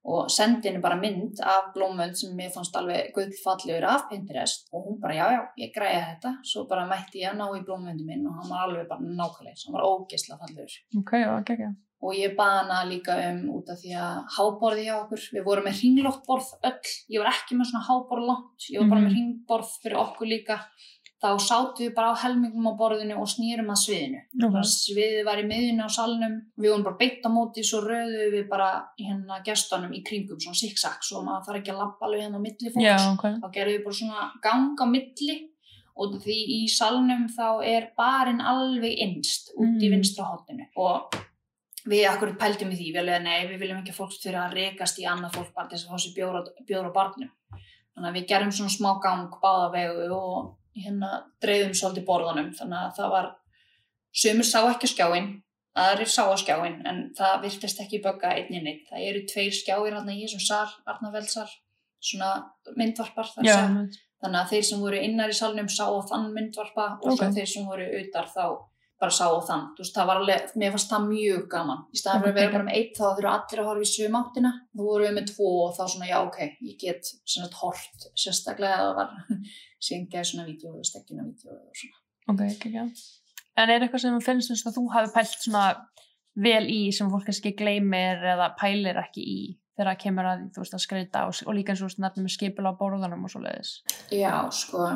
og sendi henni bara mynd af blómvönd sem mér fannst alveg gullfallegur af Pinterest og hún bara já já, ég græði þetta svo bara mætti ég að ná í blómvöndi minn og hann var alveg bara nákvæmlega, hann var ógeðslega fallegur Ok, já, geggja. og ég baði hana líka um út af því að háborði hjá okkur, við vorum með ringlótt borð öll, ég var ekki með svona háborð langt, ég var bara Mhm. með ringborð fyrir okkur líka, þá sátum við bara á helmingum á borðinu og snýrum að sviðinu Ok. Bara sviðið var í miðjunni á salnum við vorum bara beitt á móti svo röðu við bara hérna gestunum í kringum svona zigzag, svo maður þarf ekki að lappa alveg hérna á milli fólks Já, ok. þá gerðum við bara svona gang á milli og því í salnum þá er barinn alveg innst út í Mm. vinstra hotinu og við akkur pældum í því, við alveg nei, við viljum ekki að fólk þurfa að rekast í annað fólk bara þess að fá sér bjóra, á barnum þannig að við gerum svona smá gang báða vegu og hérna dreifum svolítið borðanum þannig að það var sumur sá ekki skjáin aðrir sá á skjáin en það virtist ekki bögga einnig neitt það eru tveir skjáir hérna í þessum sal Arnavelsar, svona myndvarpar þar sem þannig að þeir sem voru innar í salnum sá þann myndvarpa og Ok. svo þeir sem voru utar þá bara sá á þann, þú veist, það var alveg mér fannst það mjög gaman, í staðan fyrir að vera bara með eitt þá þurfa allir að horfa í sögum áttina. Þú voru við með tvo og þá svona, já ok ég get svona hort, sérstaklega að það var syngjaði svona vídeo og stekkina vídeo og svona. Ok, geggja. En er eitthvað sem þú finnst eins og þú hafi pælt svona vel í sem fólk kannski gleymir eða pælir ekki í þegar það kemur að, veist, að skreita og, og líka eins og nefnum með skipil á borðanum og svo leiðis. Já, sko,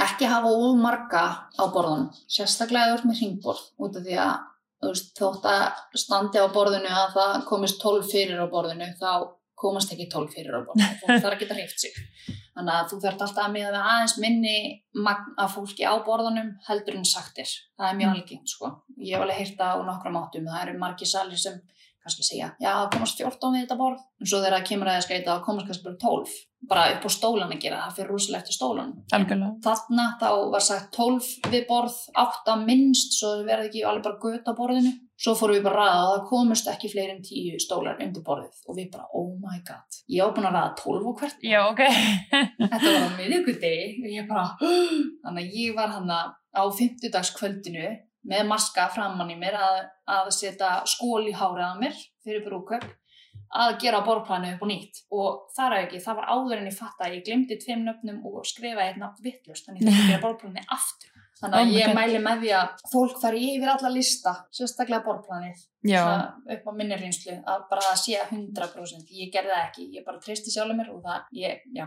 ekki hafa of marga á borðunum, sérstaklega ert með hringborð, út af því að þú veist, þótt að standi á borðinu að það komist 12 fyrir á borðinu, þá komast ekki 12 fyrir á borðinu, fólk þarf að geta hreift sig. Þannig að þú þarf alltaf að miða við aðeins minni magn af fólki á borðunum heldur en sagtir. Það er mjög Mm. algengt, sko. Ég hef alveg heyrt það á nokkra máttum, það eru margir salir sem kannski segja, já, komast 14 við þetta borð, en svo þegar það kemur að það skreita, þá komast kannski bara 12, bara upp á stólan að gera, það fyrir rosalega eftir stólan. Þarna þá var sagt 12 við borð, 8 minnst, svo það verði ekki alveg bara göt á borðinu. Svo fórum við bara ræða og það komust ekki fleiri en 10 stólar undir borðið og við bara, oh my god, ég var búin að ræða 12 og hvert. Já, ok. Þetta var á miðugudegi og ég bara, þannig að ég var hann á 50 kvöldinu með maska framann í mér að, að setja skól í hárið að mér fyrir brúköp að gera borðplanu upp og nýtt og þar að ekki, það var áður en ég fatt að ég glemdi tveim nöfnum og skrifa eitt nafn vittlust þannig ég að gera borðplanu aftur Þannig að Oh ég mæli með því að fólk fari yfir alla lista, sérstaklega svona upp á minni reynslu, að bara að sé 100%. Ég gerði það ekki, ég bara treysti sjálfur mér og það, ég, já,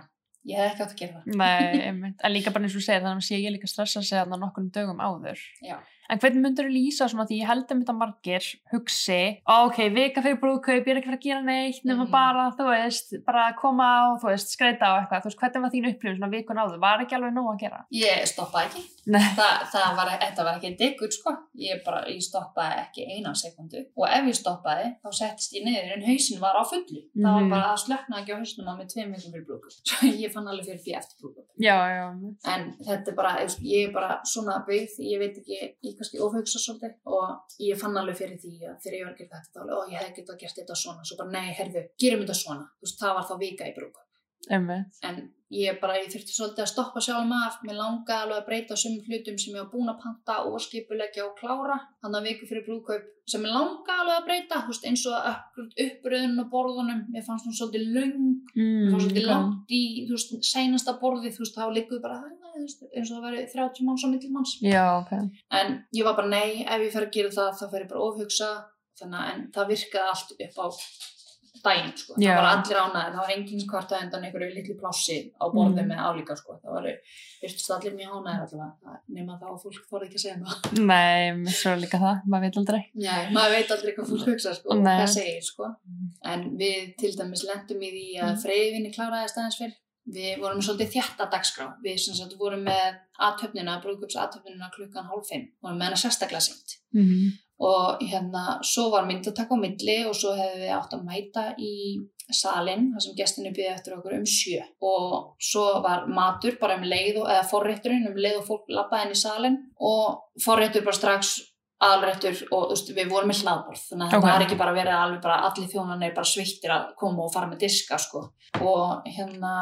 ég hef ekki átt að gera það. nei, en líka bara eins og segir, þannig að sé ég líka stressa sig þarna nokkur dögum áður. Já. En hvernig myndur þú lýsa svona því ég held um þetta margir hugsi, "Ó, ok, vika fyrir brúðkaup, ég er ekki fyrir að gera neitt nema Mhm. bara, þú veist, bara koma á, þú veist, skreita á eitthvað, þú veist, hvernig var þín upplifun svona vikun áður, var ekki alveg nóg að gera? Ég stoppaði ekki. Þa, það var, þetta var ekki diggur, sko. Ég bara, ég stoppaði ekki eina sekundu. Og ef ég stoppaði, þá settist ég niður en hausin var á fullu. Það var Mhm. bara að slökna ekki á hausnum á mig tveim vikum fyrir brúkup. Svo ég fann alveg fyrir því eftir já, En þetta bara, ég bara svona byggð, ég veit ekki, ég kannski ofhugsa svolítið og ég fann alveg fyrir því að þegar ég var að gera þetta, þá ó, ég hef getað gert þetta svona, svo bara, nei, herðu, gerum þetta svona. Þú veist, það var þá vika í brúkup. Einmitt. En ég bara, ég þurfti svolítið að stoppa sjálf maður mér langaði alveg að breyta sumum hlutum sem ég var búin að panta og skipulegja og klára, þannig að viku fyrir brúðkaup sem mér langaði alveg að breyta, veist, eins og upp, uppröðun og borðunum, mér fannst hún svolítið löng, mér fannst svolítið langt í, þú veist, seinasta borðið, þú veist, þá ligguð bara, "Æ, þú veist, eins og það væri 30 manns á millimanns. Já, ok. En ég var bara, nei, ef ég fer að gera það, þá fer ég bara ofhugsa, þannig að, það virkaði allt upp á daginn, sko. Já. Það var allir ánæðið, það var engin kvarta undan einhverju litlu plássi á borðið Mm. með álíka, sko. Það var, virtust allir mjög ánæðið allavega, nema þá að fólk þorði ekki að segja það. Nei, svo líka það, maður veit aldrei. Nei, maður veit aldrei hvað fólk hugsa, sko, Nei. hvað segir, sko. En við til dæmis lendum í því að Mm. freyðvinni kláraði staðins fyrr. Við vorum svolítið þjætta dagskrá. Við sem sagt vorum með aðtöfnina, brúðkups aðtöfnina klukkan hálf fimm. Vorum með hana sérstaklega seint. Mm -hmm. Og hérna, svo var myndataka á milli og svo hefði við átt að mæta í salin, þar sem gestinni byggði eftir okkur um sjö. Og svo var matur bara um leið og, eða forrétturinn um leið og fólk labbaði inn í salin og forréttur bara strax aðalréttur og þú veist, við vorum með hlaðborð þannig að Ok. það var ekki bara verið alveg bara allir þjónanir bara sveittir að koma og fara með diska sko. Og hérna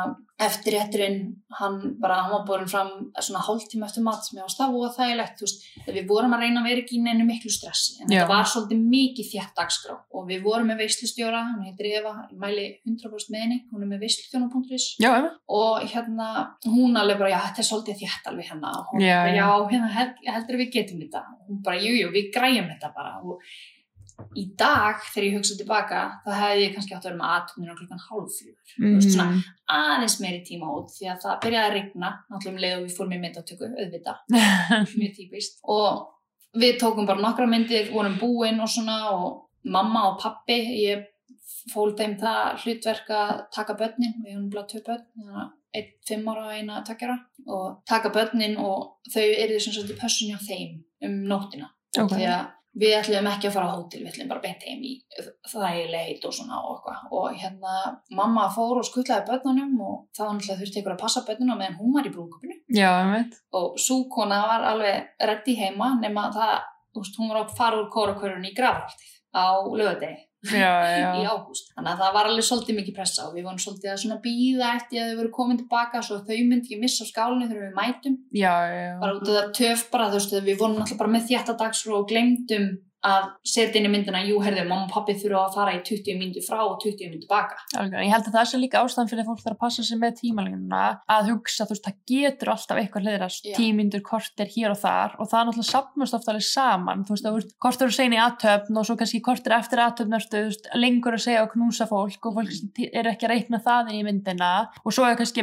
eftir rétturinn hann bara, hann var borin fram svona hálftíma eftir mat sem ég var stafu og þægilegt þú veist, við vorum að reyna að vera ekki í neinu miklu stressi en þetta var svolítið mikið þjætt dagskrá. Og við vorum með veislustjóra, hún heitir Eva mæli 100% með henni, hún er með veislustjóna.is og hérna hún alveg bara, já þetta er svolítið þjætt alveg hérna. Og hún bara, já. hérna held, heldur við getum þetta. Hún bara, jú, jú, við græjum þetta bara. Og í dag þegar ég hugsa tilbaka, þá hefði ég kannski átt að vera með aðtöfninu klukkan hálf fjögur. Þú veist, svona, Mm. aðeins meiri tíma út því að það byrjaði að rigna náttúrulega um leið og við fórum í myndatöku, auðvitað. -hmm. mjög típist. Og við tókum bara nokkra myndir, vorum búin og svona og mamma og pappi ég fól þeim það hlutverk að taka börnin, við höfum bara tvö börn einn fimm ára og eina takkjara og taka börnin og þau eru sagt í pössun hjá þeim um nóttina Ok. því að við ætlum ekki að fara á hótel, við ætlum bara beint heim í þægilegt og svona og eitthvað og hérna mamma fór og skuttlaði börnunum og þá náttúrulega þurfti ykkur að passa börnunum meðan hún var í einmitt. og sú kona var alveg reddi heima nema það, þú veist, hún var að fara úr kórakörun í grafhaldið á lögadegi Já, já. í ágúst. Þannig að það var alveg svolítið mikið pressa og við vorum svolítið að býða eftir að þau voru komin tilbaka svo þau myndi ekki missa skálinu þegar við mætum. Bara út af það töf bara, þú veist, við vorum náttúrulega bara með þjætta dagskrá og glemdum að setja inn í myndina, jú, herðu, mamma og pappi þurfa að fara í 20 myndu frá og 20 myndu baka. Algjörlega. Ég held að það sé líka ástæðan fyrir að fólk þarf að passa sig með tímalínuna að hugsa, þú veist, það getur alltaf eitthvað hliðrast tímyndur, kortir hér og þar og það er náttúrulega sapnast ofta alveg saman, þú veist, þú veist, kortir að segja í aðtöfn og svo kannski kortir eftir aðtöfn þú veist, lengur að segja og knúsa fólk og fólk mm. er ekki að reikna það inn í myndina og svo er kannski,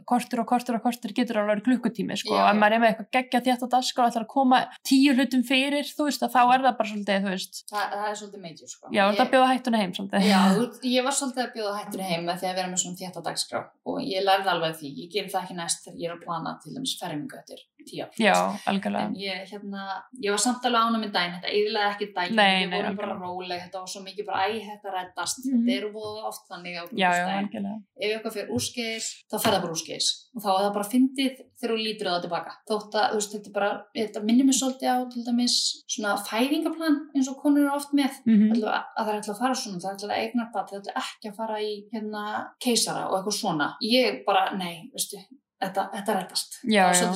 þú að kortir og kortir og kortir getur alveg verið klukkutími, sko, og ef já. maður er með eitthvað geggja þétt á dagskrá og ætlar að koma tíu hlutum fyrir, þú veist, að þá er það bara svolítið, þú veist, Það, er svolítið meitjur, sko. Já, þetta bjóða hættuna heim svolítið. Já, þú- ég var svolítið að bjóða hættur heim því að vera með svona þétta dagskrá og ég lærði alveg því, ég gerir það ekki næst þegar ég er að plana til dæmis fermingu eftir tíu ár. Já, En algjörlega. ég, hérna, ég var samt alveg ánum með daginn, þetta eðlaði ekki daginn, Nei, ég nei, vorum bara algjörlega. róleg, þetta var svo mikið bara, æ, þetta reddast, Mhm. þetta eru voða oft þannig á Já, já, brúðkaupsdaginn. algjörlega. Ef eitthvað fyrir úrskeiðis, þá fer það bara úrskeiðis og þá er það bara fyndið þegar þú lítur á það tilbaka. Þótt að, þú veist, þetta er bara, þetta minnir mér svolítið á, til dæmis, svona fæðingaplan eins og konur eru oft með Mm ætla, að það er ætla að fara svona, það er ætla að eignar bat, það er ekki að fara í hérna keisara og eitthvað svona. Ég bara, nei, veistu, þetta, þetta reddast. Já, já.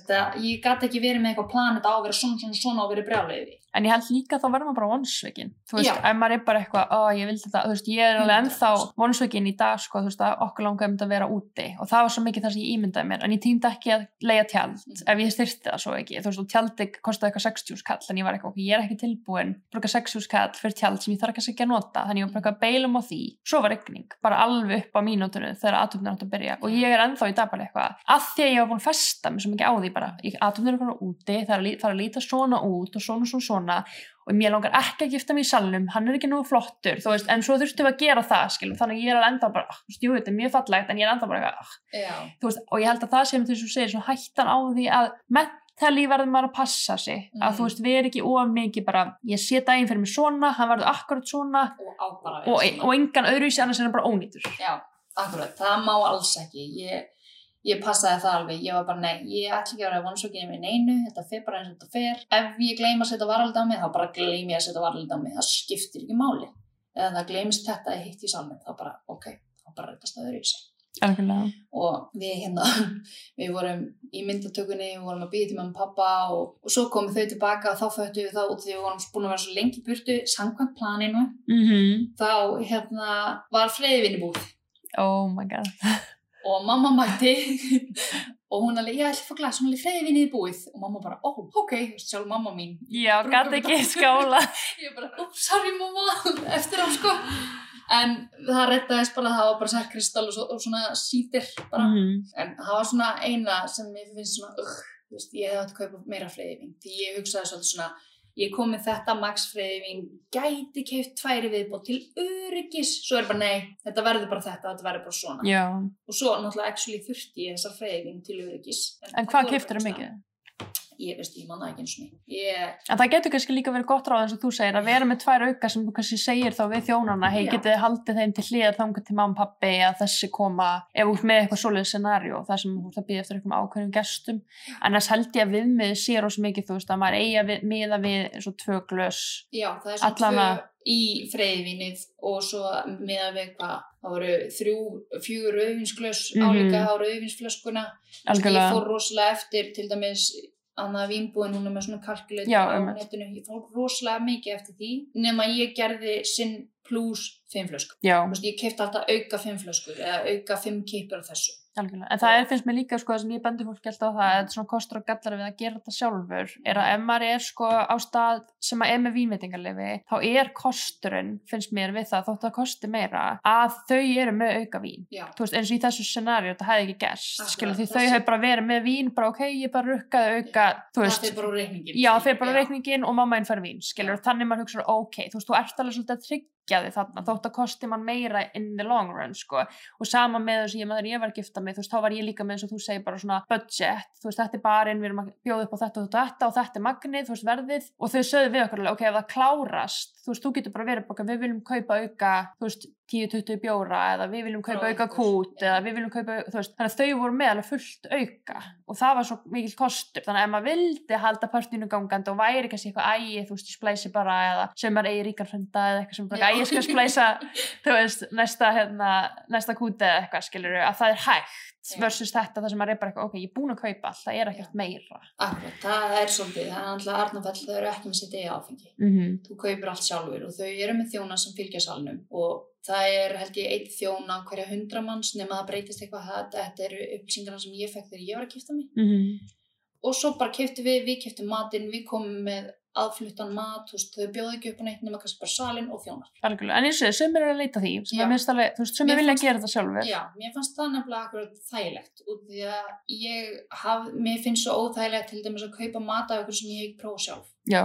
Þetta, ég gæti ekki verið með eitthvað plan, þetta á að vera svona, svona, svona og verið brjáleiði. En ég held líka þá verður maður bara vonsveikin. Þú veist, ef maður er bara eitthvað, ó, ég vildi þetta, þú veist, ég er alveg ennþá 100%. vonsveikin í dag, sko, þú veist, að okkur langaði myndi að vera úti. Og það var svo mikið það sem ég ímyndaði mér. En ég týndi ekki að leia tjald, Mhm. ef ég styrti það svo ekki. Þú veist, og tjaldi kostaði eitthvað 60 kall, en ég var eitthvað, ég er ekki tilbúin, bruka 60 kall fyrir tjald sem ég þarf ekki að nota. Þannig ég var bara eitthvað að að byrja. Og í að að að að að mér langar ekki að gifta mig í salnum hann er ekki nú flottur, þú veist, en svo þurftum við að gera það, skilum, þannig að ég er alveg enda bara, "Ah, þú veist, jú, þetta er mjög fallegt, en ég er enda bara eitthvað, ah, þú veist, og ég held að það sem þú segir, svona hættan á því að mentali verður maður að passa sig, að Mhm. þú veist, við erum ekki of mikið bara, ég sé daginn fyrir mig svona, hann verður akkurat svona Og að og, og engan öðruvísi annars er hann bara ónýtur. Já, akkurat, það má alls ekki ég, ég passaði það alveg. Ég var bara, nei, ég ætla ekki að vera vonsókinu með neinu, þetta fer bara eins og þetta fer. Ef ég gleyma að setja varaldi á mig, þá bara gleymi ég að setja varaldi á mig, það skiptir ekki máli. Eða það gleymist þetta að hitt í salmi þá bara, ok, þá bara rettast það öðru í sig Algjörlega. og við hérna við vorum í myndatökunni við vorum að býða til mamma og pappa og, og svo komum þau tilbaka og þá föttu við það út því við vorum búin að vera svo lengi burtu samkvæmt planinu, Mm þá hérna var freyðvinni búið Oh my god. og mamma mætti og hún alveg, já, ég ætla að fá glas, hún alveg freyði vinnið búið. Og mamma bara, ó, ok, þú veist, sjálf mamma mín. Já, gæti ekki skála. ég bara, ups, sorry mamma eftir á sko. En það rettaðist bara, það var bara sætt kristall og, svo, og svona sítir bara. Mhm. en það var svona eina sem ég finnst svona, þú veist, ég hefði átt að kaupa meira freyðiving, því ég hugsaði svolítið svona ég kom með þetta max freyðiving gæti keift tværi viðbót til öryggis, svo er bara nei þetta verður bara þetta, þetta verður bara svona Já. og svo náttúrulega actually þurfti ég þessar freyðing til öryggis En hvað keftur það mikið? Ég veist, ég manna ekki eins og ég, En það getur kannski líka verið gott ráð eins og þú segir að vera með tvær auka sem þú kannski segir þá við þjónana hei getið þið haldið þeim til hliðar þangar til mamma og pappi að þessi koma ef ert með eitthvað svoleiðið scenario það sem þú ert að býða eftir einhverjum ákveðnum gestum. Annars held ég að viðmið sé rosa mikið þú veist að maður eigi að við, miða við eins og tvö glös. Já, það er svona tvö í freyðvinnið og svo með að við hvað það voru þrjú, fjögur auðvinsglös Mhm. álíka á auðvinsflöskuna ég fór rosalega eftir til dæmis annað vínbúin, hún er með svona kalkulit Já, á einmitt. netinu, ég fór rosalega mikið eftir því nema ég gerði sinn pluss fimm flösku ég kefti alltaf auka fimm flöskur eða auka fimm kipur af þessu algjörlega. En það er, finnst mér líka sko það sem ég bendi fólk alltaf á það að svona kostur og gallar við að gera þetta sjálfur. Er að ef maður er sko á stað sem að er með vínveitingarlefi þá er kosturinn, finnst mér við það þótt að það kosti meira, að þau eru með auka vín. já, þú veist, eins og í þessu scenaríu þetta hefði ekki gerst, skilur því þau hefur bara verið með vín, bara ok, ég bara rukkaði auka, þú það veist, fyrir bara úr reikningin já, þeir bara reikningin og mamma einn fær vín, skilur, þannig maður hugsa, ok, þú veist, þú ert alveg svolítið að þarna, þótt að kosti mann meira in the long run, sko, og sama með þess að ég ég var gifta mig, þú veist, þá var ég líka með eins og þú segir bara svona budget, þú veist, þetta er barinn, við erum að bjóða upp á þetta og þetta og þetta er magnið, þú veist, verðið. Og þau sögðu við okkur, ok, ef það klárast, þú veist, þú getur bara verið bara, við viljum kaupa auka, þú veist, 10-20 bjóra eða við viljum kaupa Frá auka kút eða við viljum kaupa, þú veist, þannig að þau voru með alveg fullt auka og það var svo mikil kostur. Þannig að ef maður vildi halda partínu gangandi og væri kannski eitthvað ægi, þú veist, ég splæsi bara eða sem maður eigi ríkar frenda eða eitthvað sem bara, ég skal splæsa þú veist, næsta, hérna, næsta kút eða eitthvað, skilur að það er hægt. Versus þetta það sem maður er bara eitthvað, ok, ég er búin að kaupa allt, það er ekkert meira Akkurat, það er svolítið, það er alltaf Arnafell, þau eru ekki með sitt eigi áfengi. mm -hmm. Þú kaupir allt sjálfur og þau eru með þjóna sem fylgja salnum og það er held ég einn þjóna hverja hundra manns nema það breytist eitthvað, þetta, þetta eru upplýsingarna sem ég fekk þegar ég var að kipta mig. Og svo bara kiptum við, við kiptum matinn, við komum með aðfluttan mat, þú veist, þau bjóðu ekki upp á neitt nema kannski bara salin og þjónar. algjörlega, en eins og sem er að leita því. Sem er minnst alveg, þú veist, er vilja fannst- gera þetta sjálfur Já, mér fannst það nefnilega þægilegt út því að ég haf, mér finnst svo óþægilegt til dæmis að kaupa mat af ykkur sem ég hef ekki prófað sjálf. já,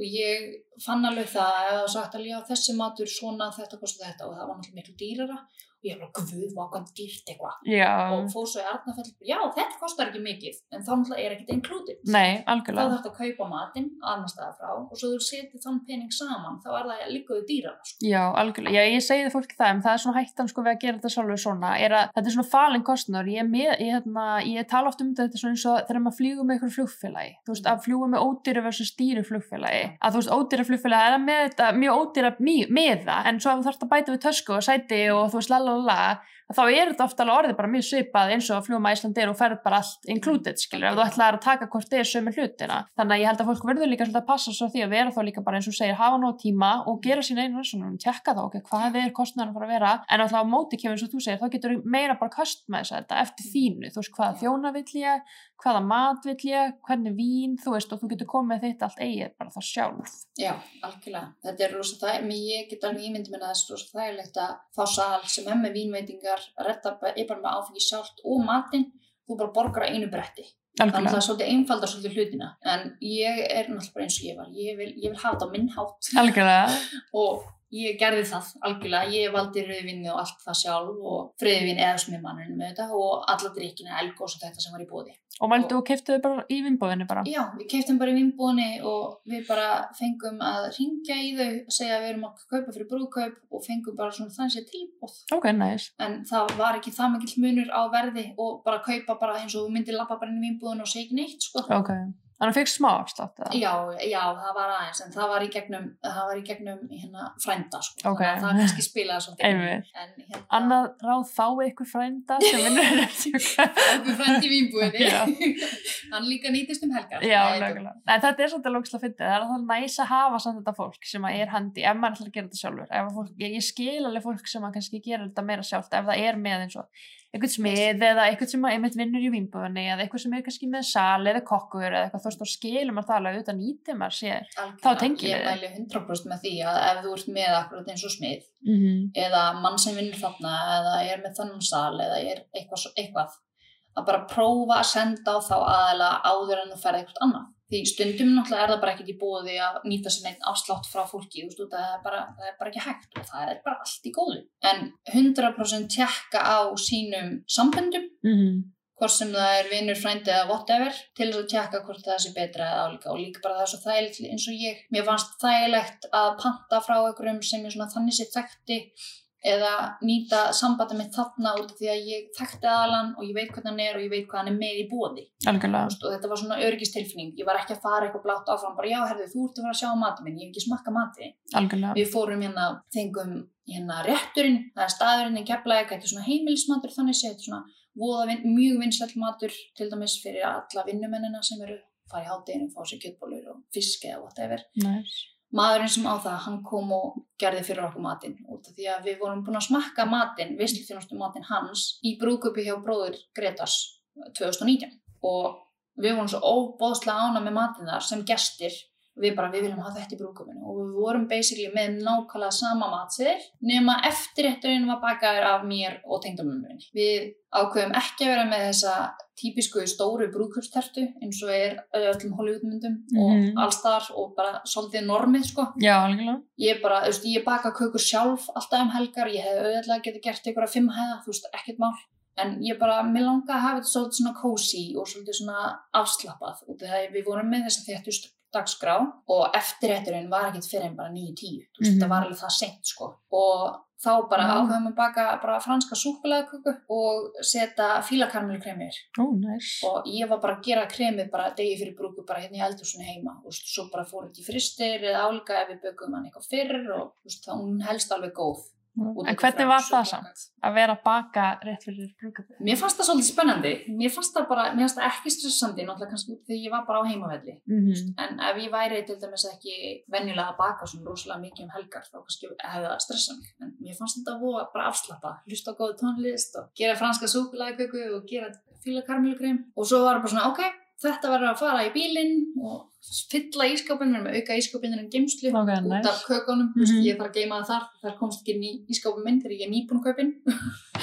og ég fann alveg það að það var sagt að já þessi matur svona þetta kostar þetta og það var náttúrulega miklu dýrara ég bara guð var hvað dýrt eitthvað. Og fór svo í Arnafell já þetta kostar ekki mikið en náttúrulega er ekkert included. Nei, algjörlega. þarf þetta að kaupa matinn annar staðar frá og svo þú setið þann pening saman þá er það líkaðu dýrara sko. Já, algjörlega. Já, ég segi það fólki það, en það er svona hættan sko við að gera þetta sjálfur svona, er að þetta er svona falin kostnur. Ég, er með, ég, hérna, ég tala oft um þetta eins og þegar maður flýgur með ykkur flugfélagi, þú veist, að fljúga með ódýra versus dýru flugfélagi, að þú veist, ódýra flugfélagi er þetta þá er þetta ofta alveg orðið bara mjög svipað eins og að fljúma Íslandir og ferð bara allt included skilur, ef þú ætlaðir að taka hvort þið er sömu hlutina þannig að ég held að fólk verður líka svolítið að passa svo því að vera þá líka bara eins og segir hafa nóg tíma og gera sína einu rannsóknum, tjekka þá ok, hvað er kostnæðan að fara að vera en alltaf á móti kemur eins og þú segir, þá getur meira bara þess að þetta eftir þínu, þú veist hvaða þjóna vill ég, hvaða mat vill ég, hvernig vín, þú veist og þú getur komið þitt allt eigið bara það sjálf. Já, algjörlega. Þetta er rosa það, mér get alveg ímyndi minna þess rosa þægilegt að fá sal sem er með vínveitingar, redda er bara með áfengi sjálft og matinn, þú bara borgar á einu bretti. Þannig að það er svolítið einfaldar svolítið hlutina. En ég er náttúrulega eins og ég var. Ég vil, ég vil hafa þetta á minn hátt Algjörlega. og ég gerði það algjörlega. Ég valdi rauðvinni og allt það sjálf og friðvin eða smimanninu með þetta og alla drikkina, elgós og þetta sem var í bóði. Og mældu og keftu þau bara í vinnbóðinu bara. Já, við keiptum bara í vinnbúðinni og við bara fengum að ringja í þau og segja að við erum að kaupa fyrir brúðkaup og fengum bara svona þannig tilbúð. Ok, nice. En það var ekki það mikill munur á verði og bara kaupa bara eins og þú myndir lappa bara inn í vinnbúðinu og segja neitt, sko. Ok. Þannig að fegst smá afslátt? Já, já, það var aðeins, en það var í gegnum, það var í gegnum hérna frænda, sko. Ok. Þannig að það kannski spilaði svolítið. hérna... Annað ráð þá ykkur frænda sem vinnur Okkur frændi í vínbúðinni. Já. Hann líka nýtist um helgar. Já, lögulega. En þetta er svolítið lókslega fyndið. Það er alltaf næs að hafa samt þetta fólk sem að er handi ef maður ætlar að gera þetta sjálfur. Að Fólk, ég, skil alveg fólk sem að kannski gera þetta meira sjálft ef það er með eins og eitthvað smið eða eitthvað sem að einmitt vinnur í vínbúðinni eða eitthvað sem er kannski með sal eða kokkur eða eitthvað þú veist og skilur maður það alveg auðvitað nýtið maður sér. Algjörlega. Þá tengir Ég við. mæli 100% með því að ef þú ert með akkurat eins og smið Mm -hmm. eða mann sem vinnur þarna eða er með þannig sal eða er eitthvað, eitthvað að bara prófa að senda á þá aðeila áður en þú ferð eitthvað annað. Því stundum náttúrulega er það bara ekkert í búið að nýta sér neitt afslátt frá fólki, veist, það er, bara, það er bara ekki hægt og það er bara allt í góðu. En 100% tjekka á sínum samböndum hvort sem það er vinnur, frændi eða whatever til þess að tjekka hvort það sé betra eða álíka. Og líka bara það er svo þægilegt eins og ég. Mér fannst þægilegt að panta frá einhverjum sem ég svona þannig sé þekkti eða nýta sambandi mitt þarna út af því að ég þekkti aðalan og ég veit hvernig hann er og ég veit hvað hann er með í bóði Algjörlega. og þetta var svona örgistilfinning ég var ekki að fara eitthvað blátt áfram bara já, herðu, þú ert að fara að sjá matið minn, ég hef ekki smakka matið Algjörlega. við fórum hérna, fengum hérna rétturinn, það er staðurinn í Keflæk, þetta er svona heimilismatur þannig sé, þetta er svona vin, mjög vinsæll matur til dæmis fyrir alla vinnumennina sem eru fara í hátteginu, fá sér kjötbólur og fisk eða whatever. Nice. Maðurinn sem á það, hann kom og gerði fyrir okkur matinn. Út af því að við vorum búin að smakka matinn, visslufjónustu matinn hans í brúkupi hjá bróður Gretars 2019 og við vorum svo óbóðslega ána með matinn þar sem gestir við bara, við viljum hafa þetta í brúkupinu og við vorum basically með nákvæmlega sama matseðil nema eftirrétturinn var bakaður af mér og tengdamömmunni. Við ákveðum ekki að vera með þessa típisku stóru brúkupstertu eins og er öllum Hollywoodmyndum Mhm. og allstar og bara svolítið normið sko. Já, algjörlega. Ég bara, þú veist, ég baka kökur sjálf alltaf um helgar, ég hef auðvitað getið gert einhverja fimm hæða, þú veist, ekkert mál. En ég bara, mér langa að hafa þetta svolítið svona cozy og svolítið svona afslappað út af því að við vorum með þessa þéttust dagskrá og eftirrétturinn var ekkert fyrir en bara 9-10, þú veist, Mhm. þetta var alveg það seint sko. Og þá bara Já. ákveðum að baka bara franska súkulegaköku og setja fílakarmelkremi yfir Ó, nice. og ég var bara að gera kremið bara degi fyrir brúku bara hérna í eldhúsinu heima og svo bara fór þetta í fristir eða álíka ef við bökum hann eitthvað fyrr og veist, hún helst alveg góð En hvernig var það samt? Að vera að baka rétt fyrir brúkabið? Mér fannst það svolítið spennandi mér fannst það bara, mér fannst það ekki stressandi náttúrulega kannski þegar ég var bara á heimavelli Mm -hmm. en ef ég væri til dæmis ekki venjulega að baka svona rosalega mikið um helgar þá kannski hefði það stressað mig en mér fannst þetta voða bara afslappa hlusta á góðu tónlist og gera franska súkulæðköku og gera fíla karmelukrem og svo var það bara svona ok, þetta verður að fara í bílinn og fylla ískápin, erum með auka ískápin en geimslu Ok, út nice. af kökunum, mm Mhm. ég þarf að geima það þar. Þar komst ekki í ískápin minn þegar ég er nýbúin kaupin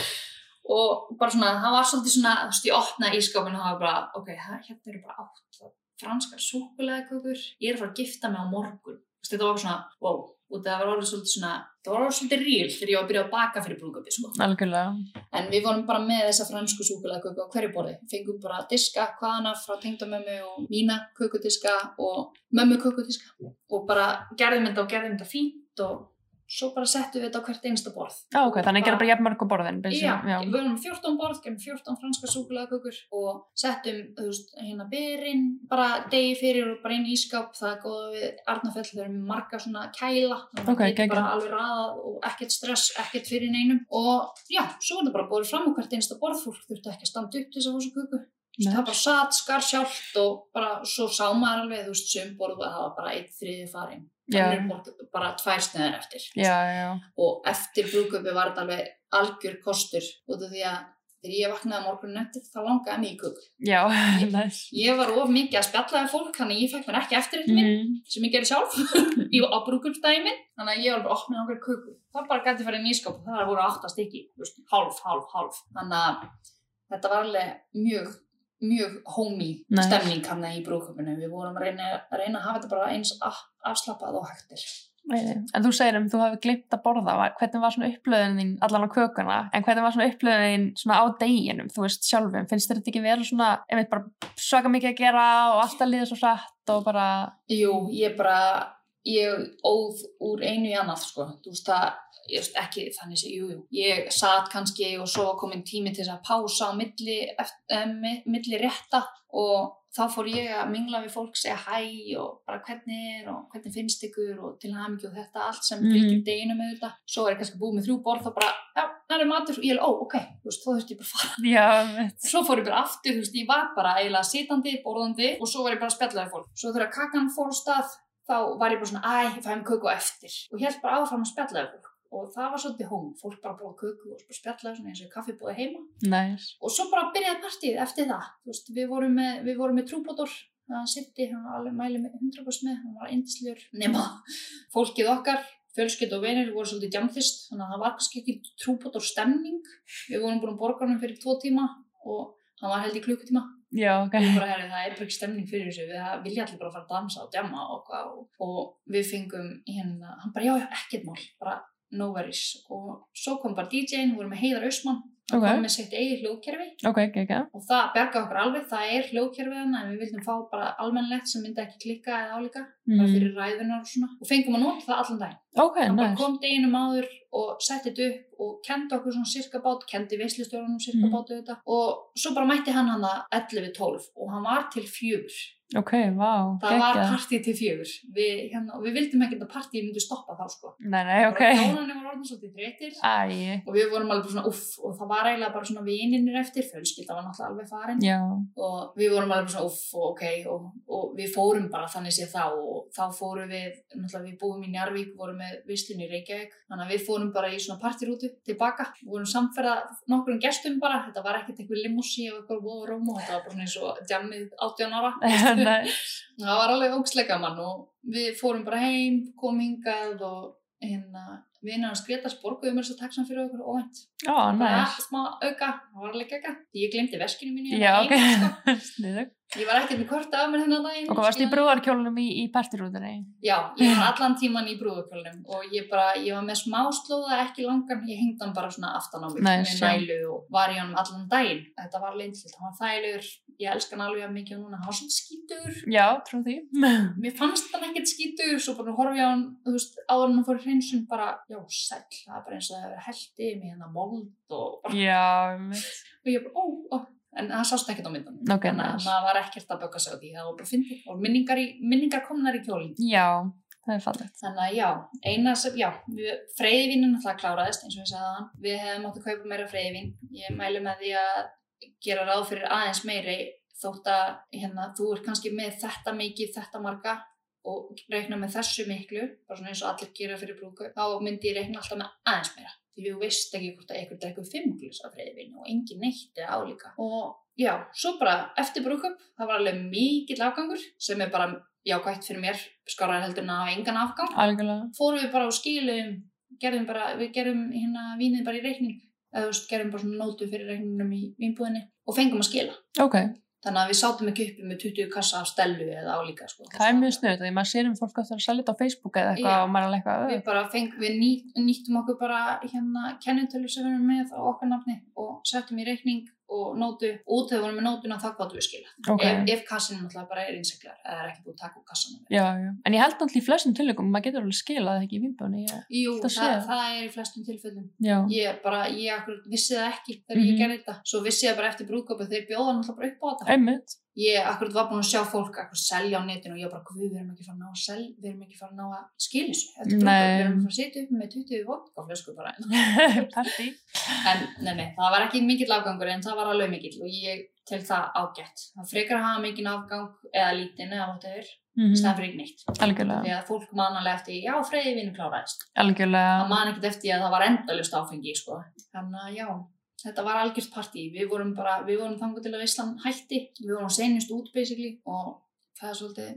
og bara svona, það var svolítið svona þú veist, ég opnaði ískápin og það var bara ok, hérna eru bara átt franskar súkulegakökur, ég er að fara að gifta mig á morgun, þetta var svona wow, og það var orðið svolítið svona það var orðið svolítið ríl þegar ég var að byrja að baka fyrir brúðköpi sko. Algjörlega. en við vorum bara með þessa fransku súkulegaköku á hverju borði, fengum bara diska hvaðana frá tengdamömmu og mína kökudiska og mömmu kökudiska og bara gerðum þetta og gerðum þetta fínt og svo bara settum við þetta á hvert einsta borð Já, ok, þannig að gera bara jafnmörg á borðin. Já, basically. við með 14 borð, gerum 14 franska súkulegakökur og settum, veist, hérna byrinn, bara degi fyrir og bara einn ískáp, það er góða við Arnafell, þau með marga svona kæla, þannig Ok, að þetta geggjað. bara alveg raðað og ekkert stress, ekkert fyrir neinum og já, svo var þetta bara búið fram á hvert einsta borð, fólk þurfti ekki að standa upp til þess að fá svo köku. Nei. Það bara satt, skar sjálft og bara svo sá maður alveg, þú veist, sömborð og það var bara einn þriði farin. Önnur borð bara tvær sneðar eftir Já, já, og eftir brúköpi var þetta alveg algjör kostur út af því að þegar ég vaknaði morgunin eftir þá langaði mig í köku. já, næs. Ég var of mikið að spjalla við fólk þannig ég fekk mér ekki eftir þetta minn Mm. sem ég gerði sjálf í á brúköpsdæmi minn þannig að ég var bara opnið okkur köku. Það bara gæti fyrir nýskap það voru þú veist, hálf, hálf, hálf. Þannig að þetta var alveg mjög mjög homey stemning hann í brúköpinu. Við vorum að reyna, að reyna að hafa þetta bara eins af, afslappað og hægtir. En þú segir um þú hefði glimt að borða, hvernig var svona upplöðin þín allan á kökuna, en hvernig var svona upplöðin þín svona á deginum, þú veist, sjálfum, finnst þetta ekki vera svona, einmitt bara svaka mikið að gera og alltaf líða svo hratt og bara, Jú, ég bara, ég óð úr einu í annað, sko. Þú veist það, veist ekki þannig sé, jú, jú. Ég satt kannski og svo var komin tími til þess að pása á milli, eftir, eh, mi- milli rétta og þá fór ég að mingla við fólk, segja hæ og bara hvernig er og hvernig finnst ykkur og til hamingju og þetta allt sem Mhm. fylgir deginu með þetta. Svo er ég kannski búið með þrjú borð og bara, já, það er matur og ég er, ó, ok, þú veist, þá þurfti ég bara að fara já, einmitt. svo fór ég bara aftur, þú veist, ég var bara eiginlega sitandi, borðandi og svo var ég bara að spjalla við fólk. Svo þegar kakan fór stað, þá var ég bara svona, æ, ég fæði mig köku eftir. Og held bara áfram að spjalla við fólk. Og það var svolítið hóm, fólk bara bóða köku og spjallaði eins og kaffi búið heima. næs. Og svo bara byrjaði partíð eftir það. Veist, við vorum með, við vorum með trúbótor, það sitti, hann var alveg mælið með 100% með, hann var eindislegur. Nema, fólkið okkar, fjölskyld og vinir voru svolítið jamfist, þannig að það var kannski ekki trúbótor stemning. Við vorum búin að borga hann fyrir tvo tíma og hann var held í klukkutíma. Já, ok. Við bara, herri, það er bara ekki stemning fyrir þessu, við vilja allir bara fara að dansa og djama og og, og við fengum hérna, hann bara, já, já, ekkert mál, bara no worries og svo kom bara DJ-in, við vorum með Heiðar Ausmann, hann Ok. kom með sitt eigið hljóðkerfi Ok, ekki, ekki. og það berga okkur alveg, það er hljóðkerfið hann en við vildum fá bara almennlegt sem myndi ekki klikka eða álíka, bara Mm. fyrir ræðunar og svona og fengum að nota það allan Ok, hann bara næs. kom deginum áður og setti þetta upp og kendi okkur svona sirkabát, kendi veislustjórunum sirkabátu Mhm. þetta og svo bara mætti hann hann að 11-12 og hann var til fjögur Ok, vá, það var partí til fjögur. Við, hérna, og við vildum ekki að partíi myndi stoppa þá sko. Nei, nei, ok. bara kjónanir var orðin svolítið þreytir. Æ, og við vorum alveg bara svona uff og það var eiginlega bara svona vininir eftir. Fjölskylda var náttúrulega alveg farin. Já, og við vorum alveg bara svona uff og ok og, og við fórum bara þannig séð þá. Og þá fórum við, náttúrulega við búum í Njarvík vorum með vislun í Reykjavík. Þannig að við fórum bara í svona partirútu tilbaka. Við vorum samferða nokkrum gestum bara. Þetta var ekkert einhver limúsi og eitthvað voru róm og þetta var bara svona eins og jammið 18 ára nei, það var alveg ógslega gaman og við fórum bara heim, komum hingað og hérna vinnar hans Gretars borguðum þess að taxa hann fyrir okkur óvænt ó, bara næs. smá auka, það var alveg ekki ég glemdi veskinu mínu Já, hérna ok, heima, sko. Ég var ekkert með korta af mér þennan daginn. Og hvað varst í brúarkjólunum í, í partirúðinni? Já, ég var allan tíman í brúðakjólnum og ég bara, ég var með smá slóða ekki langan, ég hengd hann bara svona aftan á mig Nice, með já. nælu og var í honum allan daginn. Þetta var leinsilt, hann var þægilegur, ég elska hann alveg jafn mikið og núna, hann var svona skítur. Já, trú því. Mér fannst hann ekkert skítur, svo bara horfi á hann, þú veist, áður en hann fór í hreinsun bara, já, sæll, það er bara eins og það hefur held yfir mig hérna mold og bara, Já, og ég bara, ó, ó, en það sást ekkert á myndunum. Ok, Þannig að nice. maður var ekkert að bögga sig á því, það var bara fyndið og minningar, í, minningar komnar í kjólinn. Já, það er fallegt. Þannig að já, eina sem, já, við- freyðivíninn náttúrulega kláraðist eins og við sagði gera ráð fyrir aðeins meiri þótt að hérna, þú er kannski með þetta mikið, þetta marga og reikna með þessu miklu, bara svona eins og allir gera fyrir brúku, þá myndi ég reikna alltaf með aðeins meira. Því þú veist ekki hvort að einhver drekkur fimm glus af freyðivín og engin neitt eða álíka. Og já, svo bara eftir brúkup, það var alveg mikill afgangur sem er bara jákvætt fyrir mér, skárar heldur en að hafa engan afgang Algjörlega. fórum við bara og skilum gerðum bara, við gerðum hérna vínið bara í reikning eða gerðum bara svona nótu fyrir reikningnum í vínbúðinni og fengum að skila Ok, þannig að við sátum ekki uppi með 20 kassa af stelu eða álíka sko. það er mjög snuðt því maður sér um fólk að selja þetta á Facebook eða eitthvað Já. og maður er alveg við eitthvað bara feng, við nýtt, nýttum okkur bara hérna kennitölu sem við erum með á okkar nafni og settum í reikning og nótu út þegar við vorum með nótuna þá gáttum við skila ok. ef, ef kassin náttúrulega bara er innsiklar eða er ekki búið að taka úr kassanum Já, já. En ég held náttúrulega í flestum tilökum, maður getur alveg skilað ekki í vinnbönu. Ég... Jú, Það það, það er í flestum tilfellum Já. ég bara, ég akkur vissi það ekki þegar Mhm. ég gerði þetta svo vissi ég bara eftir brúðköpu þeir bjóða náttúrulega bara upp á þetta Einmitt. Ég akkur var búin að sjá fólk akkur selja á netinu og ég bara, við erum ekki fara að ná að sel við erum ekki fara að ná að skilja þessu. Við erum fara að setja upp með 20 vodkaflösku bara. Parti. en nei, nei, það var ekki mikill afgangur en það var alveg mikill og ég til það ágætt. Það frekar að hafa mikinn afgang eða lítinn eða hvað það er Mm staðan fyrir ekki neitt. Því að fólk mannalega eftir, já, freyði vinnu kláraðist. Það man ekkert eftir að það var endalust áfengi sko. þannig að já, þetta var algjört partí. Við vorum bara, við vorum þangur til að Ísland hætti, við vorum senust út basically og það er svolítið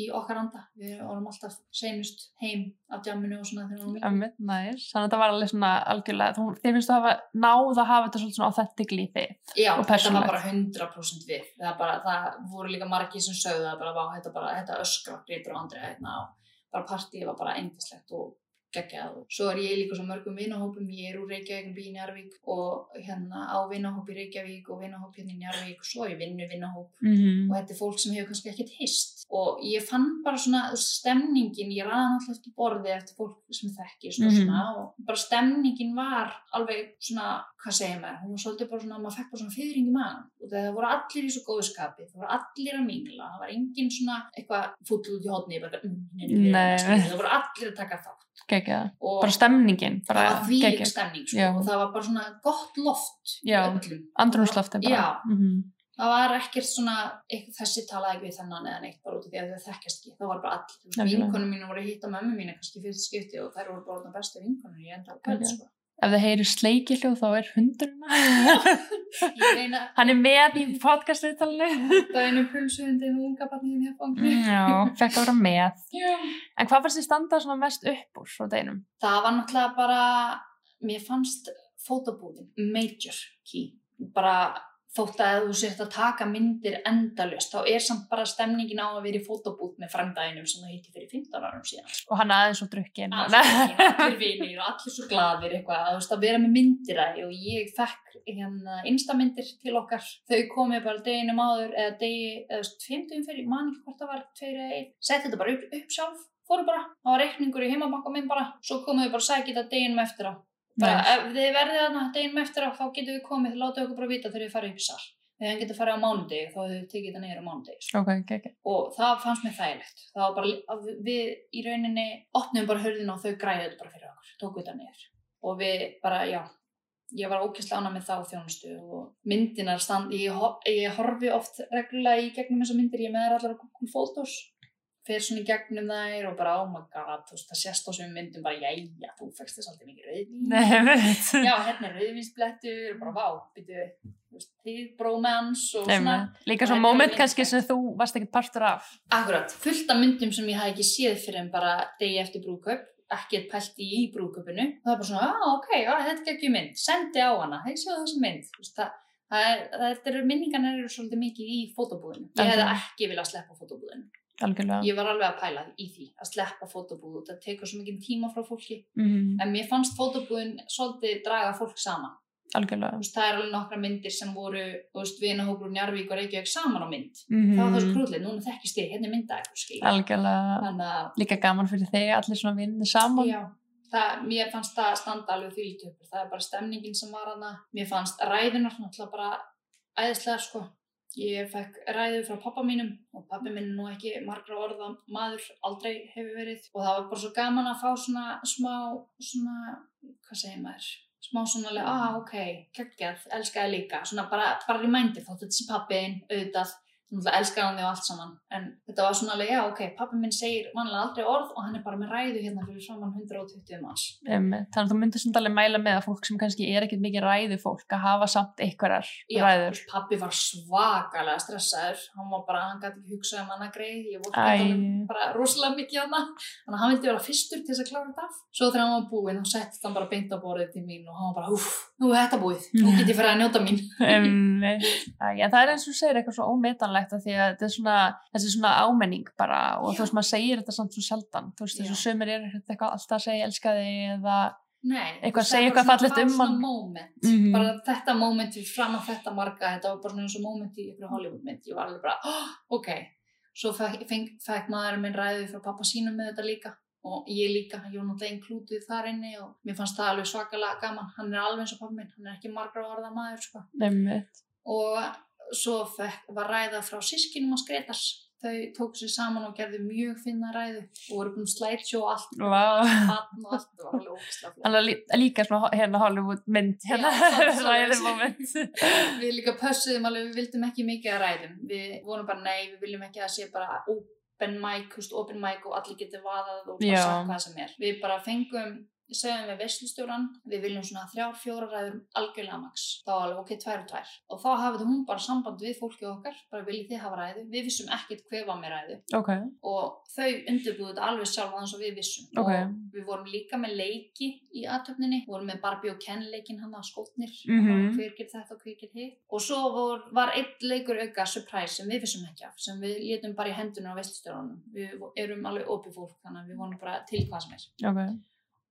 í okkar anda, við vorum alltaf senust heim af djamminu og svona þegar við vorum. Þannig að þetta var alveg svona algjörlega, þú, þið finnst þú hafa náð að hafa þetta svona authentically þið. Já, og þetta var bara 100% við. Það, bara, það voru líka margir sem sögðu það bara, þetta, bara, þetta öskra Greitur og Andri hérna og bara partíið var bara endislegt og geggjað og svo er ég líka svo mörgum vinahópum. Ég er úr Reykjavík býð í Njarvík og hérna á vinahóp í Reykjavík og vinahóp hérna í Njarvík og svo ég vinnu vinahóp Mm og þetta er fólk sem hefur kannski ekkert hist. Og ég fann bara svona stemningin, ég ræði náttúrulega eftir borði eftir fólk sem þekkist og svona og bara stemningin var alveg svona, hvað segir maður hún var svolítið bara svona, maður fekk bara svona fyrring í maður og það voru allir í svo góðu skapi það voru allir að mingla, það var engin svona eitthvað fúll út í hodni bara, mm, nei, nei, Nei. nei, það voru allir að taka þátt Gekkja. og Bara stemningin, bara það var því gekkja. stemning sko, og það var bara svona gott loft í Já. öllum Andrumslofti bara. Já. Mhm. það var ekkert svona þessi talaði ekki við þennan eða neitt bara út af því að þau þekkjast ekki það var bara allir, vinkonum mínu voru að hitta mömmu mínu kannski fyrst skipti og þær voru bara bestu vinkonur í enda kvöld Algjörlega. sko. Ef þið heyrir sleikiljóð þá er hundurinn. Hann er með í podcast-viðtalinu. það einu pulsuhundi með unga barnið í fangi Já, fekk að vera með. Já. En hvað fannst þið standa svona mest upp úr frá deginum? það var náttúrulega bara mér fannst fótabúðin major key bara þótt að þú sért að taka myndir endalust, þá er samt bara stemningin á að vera í fótabúð með fremdæginum sem þú hitti fyrir 15 árum síðan Og hann aðeins og drukkin. allir, vinir og allir svo gladir eitthvað, að, að vera með myndir að og ég fekk hérna instamyndir til okkar, þau komið bara deginum áður eða degi, eða fimmtugum fyrir, ég man ekki hvort það var tveir eða einn, setti þetta bara upp, upp sjálf, fóru bara, það var reikningur í heimabanka minn bara, svo komið þau bara þetta deginum eftir á, bara Nice. ef þið verðið þarna deginum eftir á, þá getum við komið, látið okkur bara vita þegar við farið upp í sal, þegar við getum farið á mánudegi, þá hefur við tekið þetta niður á mánudegi, sko. Ok, gekkja. og það fannst mér þægilegt. Það var bara, að við- í rauninni opnum bara hörðina og þau græði þetta bara fyrir okkur tóku þetta niður. Og við bara, já ég var ókvæslega ána með þá þjónustu og myndinar stand ég, ég horfi oft reglulega í gegnum þessar myndir ég með þær allar Google Photos fer svona í gegnum þær og bara oh my god, þú veist, það sést á sem myndum bara, jæja, þú fækst þess alltaf mikið veit. já, hérna er rauðvínsblettur og bara, vá, býtu þið brómans og svona Nei, líka Það svo er moment kannski sem þú varst ekkert partur af. Akkurat, fullt af myndum sem ég hafði ekki séð fyrir en bara degi eftir brúköp, ekkert pælt í í brúköpunu. Það er bara svona, já, ok, já, þetta er ekki mynd, sendi á hana, hei, sjáðu þessa mynd. Veist, Það, það er, það eru, minningarnir eru svolítið mikið í fótóbúðinu. Ég hefði ekki viljað sleppa fótóbúðinu. Algjörlega. Ég var alveg að pæla í því, að sleppa fótóbúðu, það tekur svo mikið tíma frá fólki. Mhm, En mér fannst fótóbúðin svolítið draga fólk saman. Algjörlega. Veist, það er alveg nokkra myndir sem voru, vinahópur Njarvík og Reykjavík saman á mynd. Mhm, Það var það svo krúðlega, núna þekkist ég, hérna er myndaðið, skilja. Algjörlega. Að Líka gaman fyrir þig, allir svona vinnir saman. Já, það, mér fannst það standa alveg því lítið uppur. Það er bara stemningin sem var hana. Mér fannst ræðunar náttúrulega bara æðislega sko. Ég fekk ræðu frá pappa mínum og pappi minn nú ekki margra orða maður, aldrei hefur verið. Og það var bara svo gaman að fá svona smá, svona, hvað segir maður? Smá svona alveg, ah ok, geggjað, elskaði líka. Svona bara, bara remindir þótt þetta sé pappiðinn, auðvitað. Að elskaði hann þig og allt saman. En þetta var svona alveg, já ok, pappi minn segir vanlega aldrei orð og hann er bara með ræðu hérna fyrir saman 120 manns. Einmitt. Þannig að þú myndir svona alveg mæla með að fólk sem kannski er ekkert mikið ræðu fólk að hafa samt einhverjar Já, ræður. pappi var svakalega stressaður. Hann var bara, hann gæti ekki hugsað um annað greið. Ég voru hann bara rosalega mikið hana. Þannig að hann vildi vera fyrstur til þess að klára þetta. Svo þegar hann var búinn, þá settist hann bara beint á borðið til mín og hann var bara, uff, nú er þetta búið. Nú get ég fyrir að njóta mín. Einmitt. Ómetanlegt af því að þetta er svona, þessi svona ámenning bara og þú veist maður segir þetta samt svo sjaldan. Þú veist þessu sömur er eitthvað alltaf að segja elska þig eða Nei, Eitthvað veist, segja eitthvað svona- um hann. moment, Mhm. bara þetta moment fyrir fram að þetta marga, þetta var bara svona eins og moment í ykkur Hollywoodmynd, ég var alveg bara oh, ok, svo fekk maður minn ræði frá pappa sínum með þetta líka og ég líka, ég var náttúrulega inklútið þar inni og mér fannst það alveg svakalega gaman. Hann er alveg eins og pappa minn, hann er ekki margra orða maður sko. Og svo var ræða frá sískinum að skreitas þau tók sér saman og gerðu mjög finna ræðu og voru búin slætsjó og allt. Batn og allt, var alveg ógislega er lí- líka svona hérna Hollywood mynd hérna, Já, svolítið ræðið svoleiðis. moment. Við líka pössuðum alveg, við vildum ekki mikið að ræðum. Við vorum bara, nei, við viljum ekki að sé bara open mic, open mic og allir getur vaðað og bara sagt hvað sem er. Við bara fengum, segjum við veislustjóran, við viljum svona þrjár, fjóra ræður algjörlega max. Þá alveg, ok, tvær og tvær. Og þá hafði hún bara samband við fólkið okkar, bara viljið þið hafa ræðu. Við vissum ekkert hver var með ræðu. Ok, Og þau undirbúðu þetta alveg sjálf aðeins og við vissum. Ok. Og við vorum líka með leiki í aðtöfninni. Við vorum með Barbie og Ken leikin hann að skótnir. Mhm. Hver ger þetta og hver ger hitt. Og svo vor, var einn leikur auka surprise sem við vissum ekki af. Sem við létum bara í hendunum á veistustjórunum. Við erum alveg opið fólk þannig að við vorum bara til hvað sem er. ok.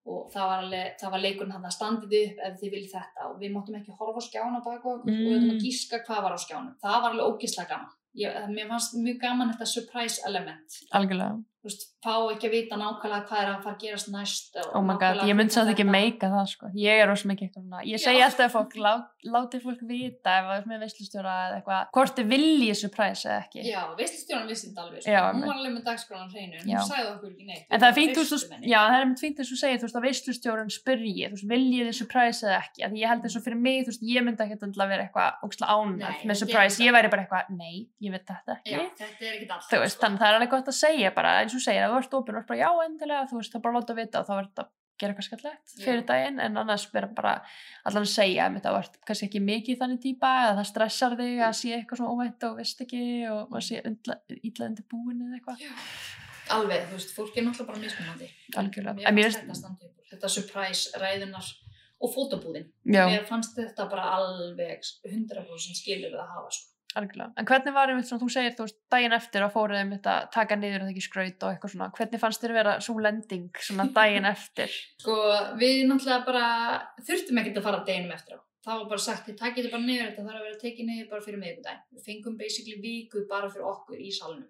Og það var, alveg, það var leikurinn hann að standið upp ef þið viljið þetta. Og við máttum ekki horfa á skjána baka okkur og við Mm. ætlum að gíska hvað var á skjánum. Það var alveg ógislega gaman. Ég, mér fannst mjög gaman þetta surprise element Algjörlega. Þú veist, fá ekki að vita nákvæmlega hvað er að fara að gerast næst Oh my god, ég myndi samt ekki meika það sko. Ég er rosa mikið eitthvað. Ég segi alltaf að fólk, lát, láti fólk vita ef það er með veislustjóra eða eitthvað, hvort þið vilji surprise eða ekki. Já, veistustjóran vissi þetta alveg sko. Já, hún var alveg með dagskrálan hreinu en hún sagði okkur ekki neitt En það er fínt, þú já, það er mynd fínt þess að segir, þú veist, að veislustjórun spyrji, þú veist, viljið þið að eins og að er er er að og segir, að þú ert opinn og ert bara, já, endilega, þú veist, það bara láta vita og þá verður þetta að gera eitthvað skallegt fyrir daginn, en annars vera bara allan að segja, að þetta vart kannski ekki mikið þannig típa, eða það stressar þig að sé eitthvað svona óvænt og veist ekki og maður sé undir búin eða eitthvað. Alveg, þú veist, fólk er náttúrulega bara mismunandi. Algjörlega, Mér fannst þetta úr, þetta surprise ræðunar og fótobúðin já, Mér fannst þetta bara alveg 100% skilur að hafa sko. Algjörlega, en hvernig var einmitt svona, þú segir, þú veist, daginn eftir að fóruð einmitt að taka niður að það ekki skraut og eitthvað svona, hvernig fannst þér vera svo lending svona daginn eftir? Sko, við náttúrulega bara þurftum ekkert að fara deginum eftir á. Það var bara sagt, þið takið þetta bara niður, þetta þarf að vera tekið niður bara fyrir miðvikudaginn. Við fengum basically viku bara fyrir okkur í salnum,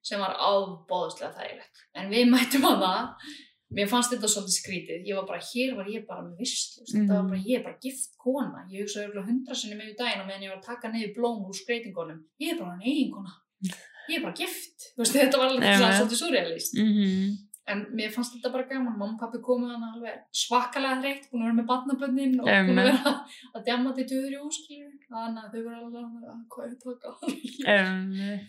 sem var ábóðslega þægilegt. En við mættum á það, mér fannst þetta svolítið skrítið. Ég var bara, hér var ég bara með visslu, mm. þetta var bara, ég er bara gift kona. Ég hugsaði örgulega hundra sinni með í daginn og meðan ég var að taka niður blóm úr skreitingunum. Ég er bara hann eiginkona. Ég er bara gift. Veist, þetta var alveg nei. svolítið surrealist. Mm -hmm. En mér fannst þetta bara gaman, mamma og pappi komið hann alveg svakalega þreytt, búin að vera með barnabönnin og Einmitt. búin að vera að djama til döður í óskilur. Þannig að þau voru alveg að hvað er taka. um,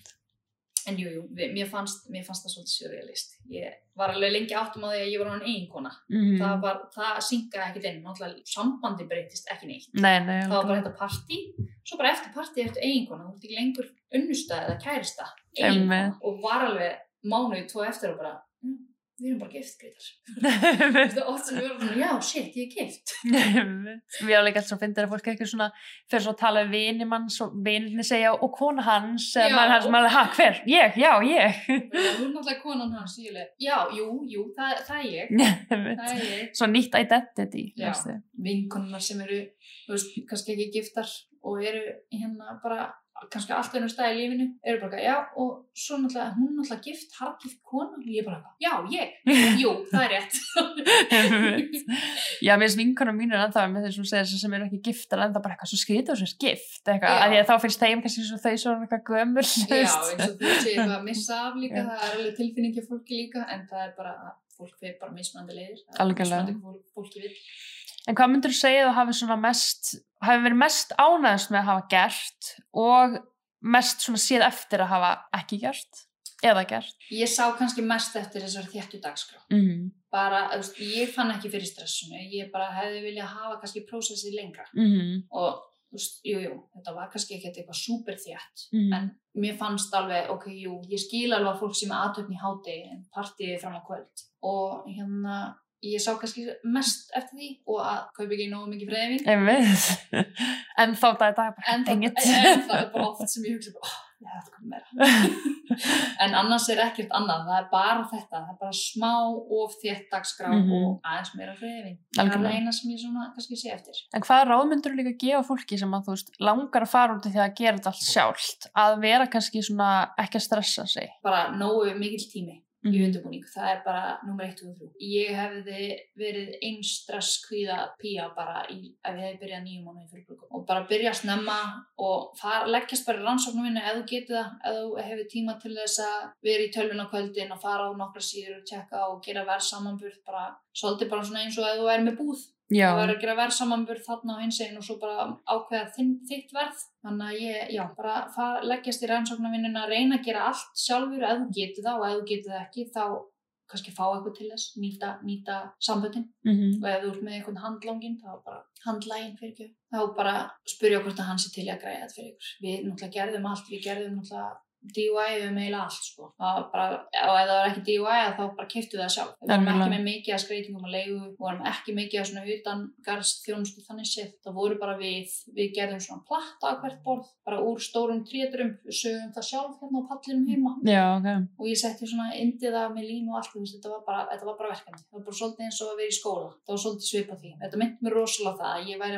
En jú, jú, mér, mér fannst það svolítið surrealist. Ég var alveg lengi áttum á því að ég var hann eiginkona. mm Það, var, það syngaði ekkert inn, náttúrulega sambandi breytist ekki neitt. Nei, nei, Það var bara þetta partí, svo bara eftir partí ertu eiginkona, þú ert ekki lengur unnusta eða kærista, Einmitt. eiginkona. Og var alveg mánuði tvo eftir og bara, "Mm, við erum bara gift, Greitar. Það er oft sem við verðum svona, já, shit, ég er gift. Við erum líka alltaf að finna að fólk eitthvað svona fyrir svo að tala um vini manns og vininni segja og kona hans Já. maður hans maður, ha, hver? Ég, já, ég Hún náttúrulega konan hans, ég leið, já, jú, jú, það, það er ég, það er ég. Svo nýtt identity. Vinkonunnar sem eru, þú veist, kannski ekki giftar og eru hérna bara, kannski allt ennum stað í lífinu, eru bara, já, og svo náttúrulega, hún náttúrulega gift, hargift kona, og ég bara, já, ég, jú, það er rétt. Já, mér finnst vinkonum mínur ennþá með þessum segir sem eru ekki giftar ennþá bara eitthvað svo skrítið og svo gift eitthvað, að að þá finnst þeim kannski svo þau svo eitthvað gömul þú Já, eins og þú segir það að missa af líka, Já. það er alveg tilfinningi fólki líka, en það er bara, að fólk fyrir bara mismunandi leiðir, það fólk, fólki vil. En hvað myndur þú segja að hafi mest hafi verið mest ánæðast með að hafa gert og mest séð eftir að hafa ekki gert eða gert Ég sá kannski mest eftir þessar þéttu dagskrá. mm Bara, veist, ég fann ekki fyrir stressinu, ég bara hefði viljað hafa kannski prósessið lengra. -hmm. Og, veist, jú, jú, þetta var kannski ekkert eitthvað súper þétt. Mm En mér fannst alveg, ok, jú, ég skil alveg að fólk sem er aðtöfn í hádegi en partíði fram á kvöld. Og hérna, ég sá kannski mest eftir því og að kaupa ekki nógu mikið. Einmitt. en þá það er það bara En það, er bara oft sem ég hugsa oh, ég hef komið meira. En annars er ekkert annað, það er bara þetta það er bara smá of þétt dagskrá Mhm. og aðeins meira hreyfing það er eina sem ég svona kannski sé eftir. En hvað ráðmyndur líka að gefa fólki sem að þú veist langar að fara út í því að gera þetta allt sjálft? Að vera kannski svona ekki að stressa sig? Bara nógu mikill tími í Mhm. undirbúning, það er bara nummer 1 og 3. Ég hefði verið einn stress kvíða pía bara í, ef ég hefði byrjað nýjum mánuði fyrir brúkum og bara byrja að snemma og fara, leggjast bara í rannsóknum minni ef þú getur það, ef þú hefur tíma til þess að vera í tölvun á kvöldin og fara á nokkra síður og tjekka og gera verð samanburð bara, svolítið bara eins og ef þú er með búð Já, þú verður að gera verð samanburð þarna á hins einn og svo bara ákveða þinn, þitt verð. Þannig að ég, já, bara fara, leggjast í rannsóknarvinnuna, reyna að gera allt sjálfur. Ef þú getur það og ef þú getur það ekki þá kannski fá eitthvað til þess nýta, nýta samböndin. Mm og ef þú ert með einhvern handlangin þá bara handlægin fyrir ekki. Þá bara spyrja hvort að hann sé til að græða þetta fyrir ykkur. Við náttúrulega gerðum allt, við gerðum náttúrulega DIY um eiginlega allt sko. Bara, og ef það var ekki DIY þá bara keftu við það sjálf. Við vorum ekki með mikið að skreitingum að leigu við vorum ekki mikið að svona utan garðs þjónustu þannig séð, það voru bara við við gerðum svona platta á hvert borð bara úr stórum tréturum, við sögum það sjálf hérna á pallinum heima. Já, ok. Og ég setti svona indið af með lím og allt þetta var bara, bara verkefni. Það var bara svolítið eins og að vera í skóla. Það var svolítið svipað því, þetta myndi mér rosalega það að ég væri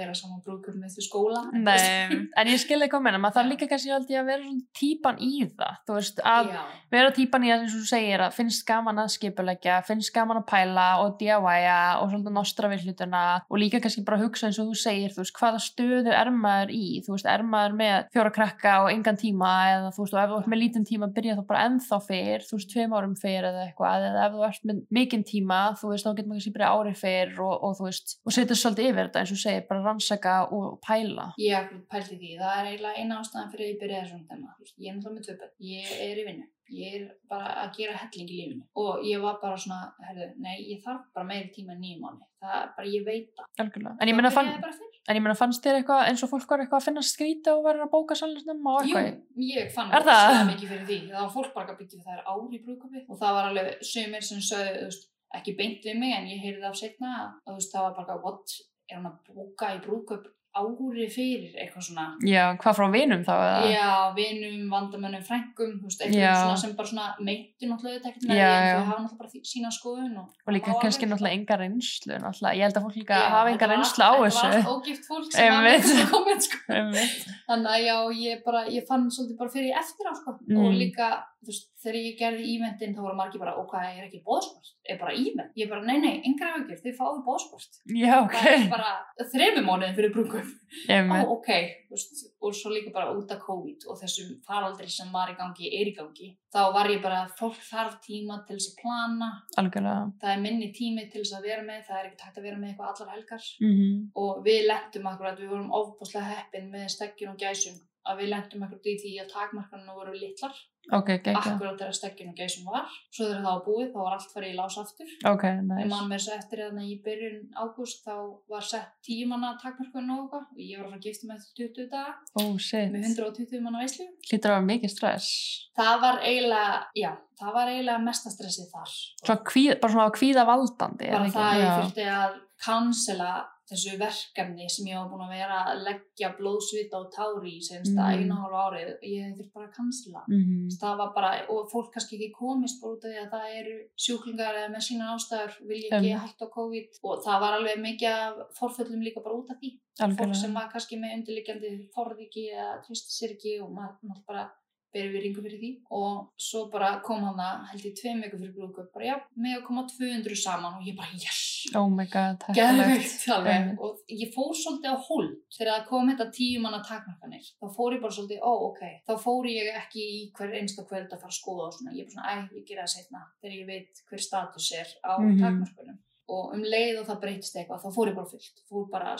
bera saman brúkur með því skóla. Nei, en ég skilði hvað meina, maður þarf líka kannski að vera svona típan í það, þú veist, að Já, vera típan í það eins og þú segir að finnst gaman að skipulegja, finnst gaman að pæla og DIY-a og svolítið nostra við hlutuna og líka kannski bara hugsa eins og þú segir, þú veist, hvaða stöðu er maður í, þú veist, er maður með fjóra krakka og engan tíma eða þú veist, og ef þú ert með lítinn tíma byrja þá bara ennþá fyrr, þú veist, tveim árum fyrr eða eitthvað, eða ef þú ert með mikinn tíma, þú veist, þá getur maður kannski byrja ári fyrr og, og þú veist, og setja svolítið yfir þetta eins og segir, bara rannsaka og pæla. ég pælti því, það er eiginlega eina ástæðan fyrir að ég þemma, Þú veist, ég er náttúrulega með tvö börn, ég er í vinnu ég er bara að gera helling í lífinu og ég var bara svona, herðu, nei, ég þarf bara meiri tíma en nýjum mánu það er bara, ég veit það. En ég meina, Þá fann, fannst þér eitthvað eins og fólk var eitthvað að finna skrýta og verður að bóka sannlega snemma og Jú, eitthvað? ég fann Er það? mikið fyrir því. Það var fólk bara að byggja það er ári í brúðköpi og það var alveg sömur sem sögðu, þú veist, ekki beint við mig en ég heyrði það af setna að þú veist, það var bara, what, er hann að bóka í brúðköp ári fyrir eitthvað svona Já, hvað frá vinum þá? Eða? Já, vinum, vandamönnum, Já. eitthvað svona sem bara svona meittu náttúrulega þetta ekkert með því en þau hafa náttúrulega bara sína skoðun og, Og líka kannski náttúrulega enga reynslu, náttúrulega. Ég held að fólk líka Já, hafa þetta enga reynslu á Þetta þessu. var allt ógift fólk sem Einmitt. þessu komment, sko. Þannig að já, ég bara, ég fann svolítið bara fyrir eftir á, sko. Mm. Og líka, þú veist, þegar ég gerði ímyndin, þá voru margir bara, og hvað, er ekki bóðsport? Er bara ímynd? Ég bara, nei, nei, engar afgjör, þið fáðu bóðsport. Já, ok. Það er bara þremur mánuðin fyrir brúkum. Einmitt. ok, þú veist, og svo líka bara út af COVID og þessum faraldri sem var í gangi, er í gangi. Þá var ég bara, fólk þarf tíma til þess að plana, Algjörlega. það er minni tími til þess að vera með, það er ekkert hægt að vera með eitthvað allar helgar Mm og við lentum akkurat, við að við lentum akkurat í því að takmarkanum voru litlar Ok, geggjað. akkurat þegar steggjun og gæsum var svo þegar það var búið þá var allt farið í lás aftur Ok, ég nice. man með þess að eftir að í byrjun ágúst þá var sett 10 manna takmarkanum og eitthvað og ég var að fara að gifta með 20 daga Oh, með 120 manna veislu Hlýtur að vera mikið stress. það var eiginlega, já, það var eiginlega mesta stressið þar Svona kvíð, bara svona kvíða valdandi. bara það að ég þurfti að cancela þessu verkefni sem ég var búin að vera að leggja blóðsvita og tári í senst að Mm. einu og hálfa árið ég þurfti bara að cancela Mhm. það var bara, og fólk kannski ekki komist út af því að það eru sjúklingar eða með sína ástæður, vilja ekki Einmitt. hætta á COVID og það var alveg mikið forföllum líka bara út af því fólk Algjörlega. sem var kannski með undirliggjandi forðiki eða tristi sér ekki og maður maður bara berið við ringu fyrir því. Og svo bara kom hann það held ég tveim viku fyrir brúðköp bara já, með að koma 200 saman. Og ég bara yes! Oh my god, alveg. Einmitt. og ég fór svolítið á hold. Þegar það kom þetta tíu manna takmarkanir þá fór ég bara svolítið, ó ok. Þá fór ég ekki í hver einsta kvöld að fara að skoða og svona, ég er bara svona, æ, ég gera það setna þegar ég veit hver status er á Mhm. takmarkunum og um leið og það breytist eitthvað þá fór ég bara fullt, fór bara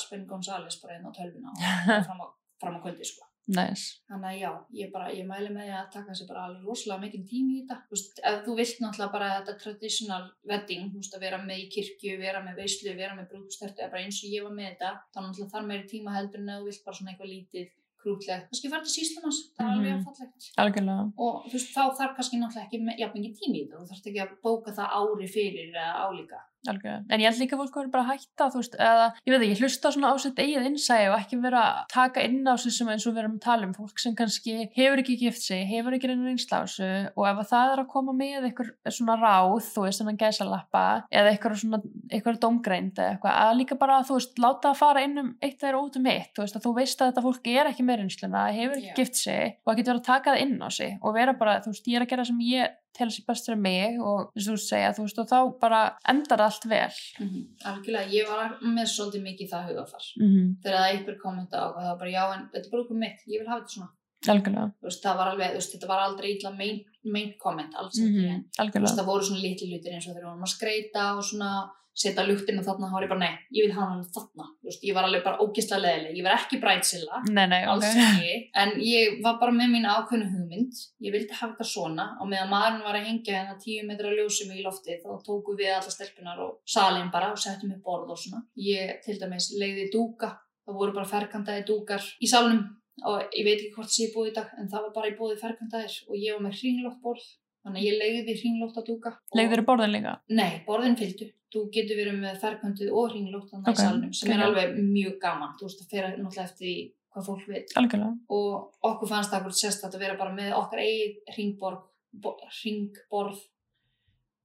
Nice. Þannig að já, ég, bara, ég mæli með því að taka sér bara alveg rosalega mikið tími í þetta. Þú veist, ef þú vilt náttúrulega bara þetta traditional wedding, þú veist, að vera með í kirkju, vera með veislu, vera með brúðstörtu, eða bara eins og ég var með þetta, þá náttúrulega þarf meiri tíma heldur en ef þú vilt bara svona eitthvað lítið krútlegt. Kannski fara til síslumanns, það er alveg Mhm. affallegt. Algjörlega. Og þú veist, þá þarf kannski náttúrulega ekki jafn mikið tími í þetta. Þú þarft ekki að bóka það ári fyrir eða álíka. Algjörlega. En ég held líka að fólk verður bara að hætta, þú veist, eða, ég veit ekki, hlusta svona á sitt eigið innsæði og ekki vera að taka inn á sem eins og við erum að tala um, fólk sem kannski hefur ekki gift sig, hefur ekki á þessu og ef að það er að koma með eitthvað svona ráð, þú veist, svona gæsalappa eða eitthvað svona, eitthvað domgreind eða eitthvað, að líka bara, þú veist, láta að fara inn um eitt eða út um eitt, þú veist, að þú veist að þetta fólk er ekki með reynsluna, hefur ekki Já. gift sig og að geta verið að taka það inn á sig og vera bara, þú veist, ég er að gera sem ég tel sér best fyrir mig og eins og þú segja, þú veist, og þá bara endar allt vel. Mhm. Algjörlega, ég var með svolítið mikið það hugafar. Mm -hmm. Þegar það einhver kommenta á það var bara já en þetta er bara okkur mitt, ég vil hafa þetta svona. Algjörlega. Veist, það var alveg, veist, þetta var aldrei illa main, main comment, alls Mm ekki. En, þú veist, það voru svona litli hlutir eins og þegar við vorum að skreita og svona setja luktinu þarna, þá var ég bara nei, ég vil hafa hann þarna. Veist, ég var alveg bara ógislega leðileg, ég var ekki brætsilla. Nei, nei, ok. alls ekki, en ég var bara með mín ákveðnu hugmynd, ég vildi hafa þetta svona. Og meðan maðurinn var að hengja hérna tíu metra ljósum í loftið þá tóku við alla stelpunar og salin bara og settum upp borð og svona. Ég til dæmis leiði dúka. Það voru bara ferkantaði dúkar í salnum. Og ég veit ekki hvort það sé búið í dag en það var bara í búið ferkantaðir. Og ég var með hringlótt borð þannig að ég leiði hringlótta dúka og- Legður í borðin líka? Nei, borðin fylgdu. Þú getur verið með ferköntuð og hringlótt þannig Ok, í salnum sem er alveg mjög gaman. Þú veist, það fer náttúrulega eftir hvað fólk vil Algjörlega. og okkur fannst það hvort sérstætt að vera bara með okkar eigið ringborð, bo- ringborð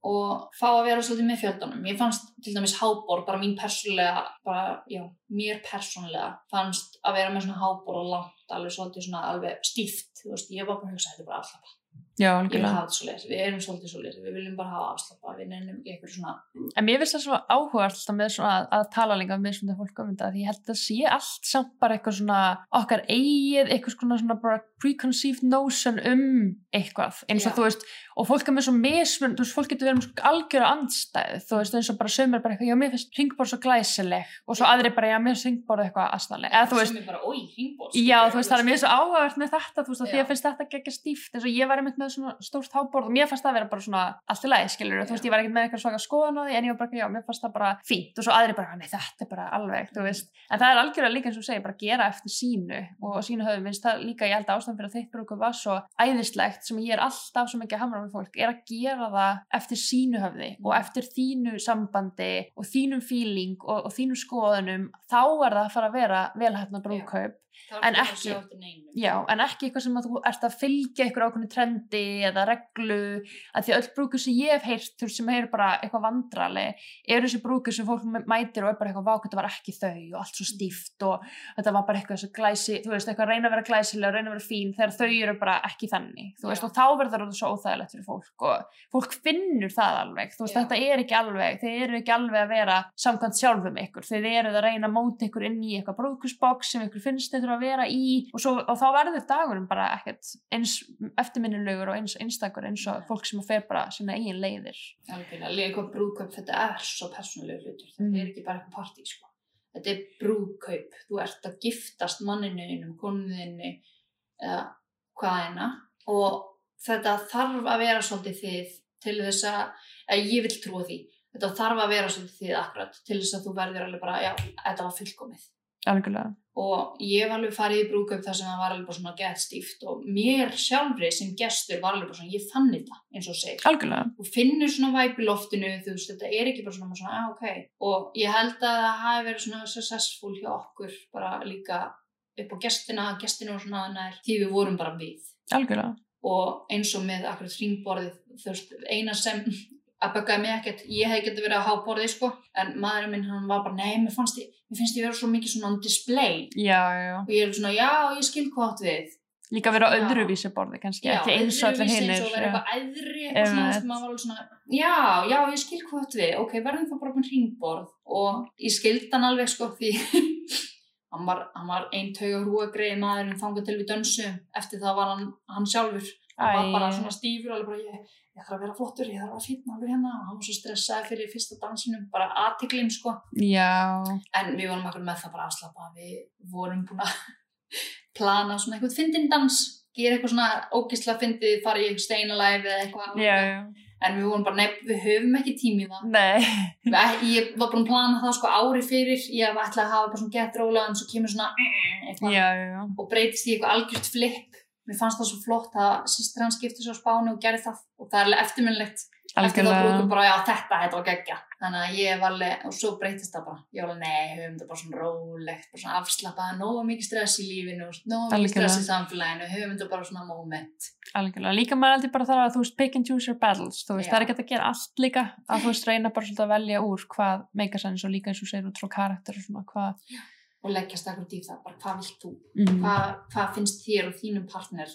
og fá að vera svolítið með fjöldanum. Ég fannst til dæmis háborð, bara mín persónlega, bara, já, mér persónlega fannst að vera með svona háborð og langt, alveg svolítið svona alveg stíft, þú veist, ég var bara að hugsa þetta bara afslappa. Já, Ég vil hafa þetta svo leið, við erum svolítið svo leið, við viljum bara hafa afslappa, við nefnum ekki eitthvað svona, En mér finnst það svona áhugavert alltaf með svona að, að tala líka með svona fólk um þetta því ég held að sé allt samt bara eitthvað svona okkar eigið, eitthvað svona, svona bara preconceived notion um eitthvað eins og Já. þú veist og fólk er með svo mismun, þú veist, fólk getur verið með svo algjöra andstæð, þú veist, eins og bara sömur bara eitthvað, já, mér finnst ringborð svo glæsileg og svo aðri bara, já, mér finnst ringborð eitthvað aðstæðleg, eða þú veist, bara. Já, þú veist, það er mjög svo áhugavert með þetta, þú veist, að því að finnst þetta geggja stíft, eins og ég var einmitt með svona stórt háborð og mér fannst það vera bara svona allt í lagi, skilur, þú veist, ég var ekkert með eitthvað svaka skoðan á því, en ég var bara, já, mér fannst það bara fínt og svo aðri bara, nei, þetta er bara alveg, þú veist, en það er algjörlega líka eins og segir, bara gera eftir sínu og sínu höfum, að þitt brúku var svo æðislegt sem ég er alltaf svo mikið að hamra með fólk, er að gera það eftir sínu höfði og eftir þínu sambandi og þínum feeling og, og þínum skoðunum, þá er það að fara að vera velhæfna brúðkaup en ekki- Já, en ekki eitthvað sem að þú ert að fylgja eitthvað ákveðinu trendi eða reglu að því öll brúkur sem ég hef heyrt þú sem er bara eitthvað vandrali eru þessi brúkur sem fólk mætir og er bara eitthvað vák, þetta var ekki þau og allt svo stíft og þetta var bara eitthvað glæsi þú veist, eitthvað að reyna að vera glæsilega reyna að vera fín þegar þau eru bara ekki þannig þú veist, Já. og þá verður þetta svo óþægilegt fyrir fólk og fólk finnur það alveg þú veist, Já. þetta er ekki alveg, þeir eru ekki alveg að vera samkvæmt sjálfum ykkur, þeir eru að reyna að móta ykkur inn í eitthvað brúkusbox sem ykkur finnst þurfa að vera í og, svo, og þá verður dagurum bara ekkert eins eftirminnilegur og eins einstakur eins og fólk sem fer bara sína eigin leiðir líka eitthvað brúðkaup, þetta er svo persónulega hlutur, þetta Mm. er ekki bara eitthvað partí, sko. Þetta er brúðkaup, þú ert að giftast manninu innum, konuðinni, eða hvaðina og þetta þarf að vera svolítið þið til þess að, að ég vil trúa því, þetta þarf að vera svolítið þið akkurat til þess að þú verður alveg bara, já, þetta var fullkomið. Algjörlega, og ég var alveg farið í brúðkaup þar sem það var alveg bara svona gett stíft og mér sjálfri sem gestur var alveg bara svona, ég fann þetta eins og segir. Algjörlega. Og finnur svona væp í loftinu þú veist, þetta er ekki bara svona, svona ah, ok. Og ég held að það hafi verið svona successful hjá okkur bara líka upp á gestina, gestinu og svona nær því við vorum bara við. Algjörlega, og eins og með akkurat hringborðið þú veist, eina sem að böggaði mig ekkert, ég hef getið verið að há borðið sko, en maðurinn minn hann var bara nei, mér fannst ég, mér finnst ég vera svo mikið svona on display. Já, já, já. Og ég er svona, já, ég skil hvað átt við. Líka vera á Já. öðruvísi borði kannski, ekki eins og allir eins og vera já. eitthvað æðri eitthvað svona, sem maður var alveg svona, já, já, ég skil hvað átt við. Ok, verðum það bara með hringborð. Og ég skildi hann alveg sko því hann var, var ein tauga hrúa greið maðurinn þangað til við dönsu eftir það var hann, hann sjálfur hann var bara svona stífur alveg bara ég, ég þarf að vera flottur, ég þarf að vera fínn alveg hérna. Og hann var svo stressaði fyrir fyrsta dansinum bara aðtiklin sko. Já, en við vorum akkur með það bara afslappa við vorum búin að plana svona eitthvað fyndin dans gera eitthvað svona ógisla fyndið fara í eitthvað steinalæf eða eitthvað já, en við vorum bara, nei, við höfum ekki tími í það. Nei, ég var búin að plana það sko ári fyrir. Ég ætlaði að hafa bara svona gett róla en svo kemur svona eitthvað. Já, já, já. Og breytist í eitthvað algjört flip mér fannst það svo flott að sýstir hans skipti svo spánu og gerði það og það er alveg eftirminnlegt eftir það brúkum bara, já þetta, þetta var geggja þannig að ég var alveg, og svo breytist það bara. Ég var alveg, nei, höfum þetta bara svona rólegt bara svona afslappað, nóga mikið stress í lífinu nóga mikið stress í samfélaginu höfum þetta bara svona moment. Algjörlega, líka maður heldur bara þar að þú veist pick and choose your battles, þú veist, Já. það er ekki að gera allt líka, að þú veist reyna bara svolítið að velja úr hvað meika sens og líka eins og segir út frá karakter og svona hvað og leggjast akkur í það, bara hvað vilt þú? Mm. hvað, hvað finnst þér og þínum partner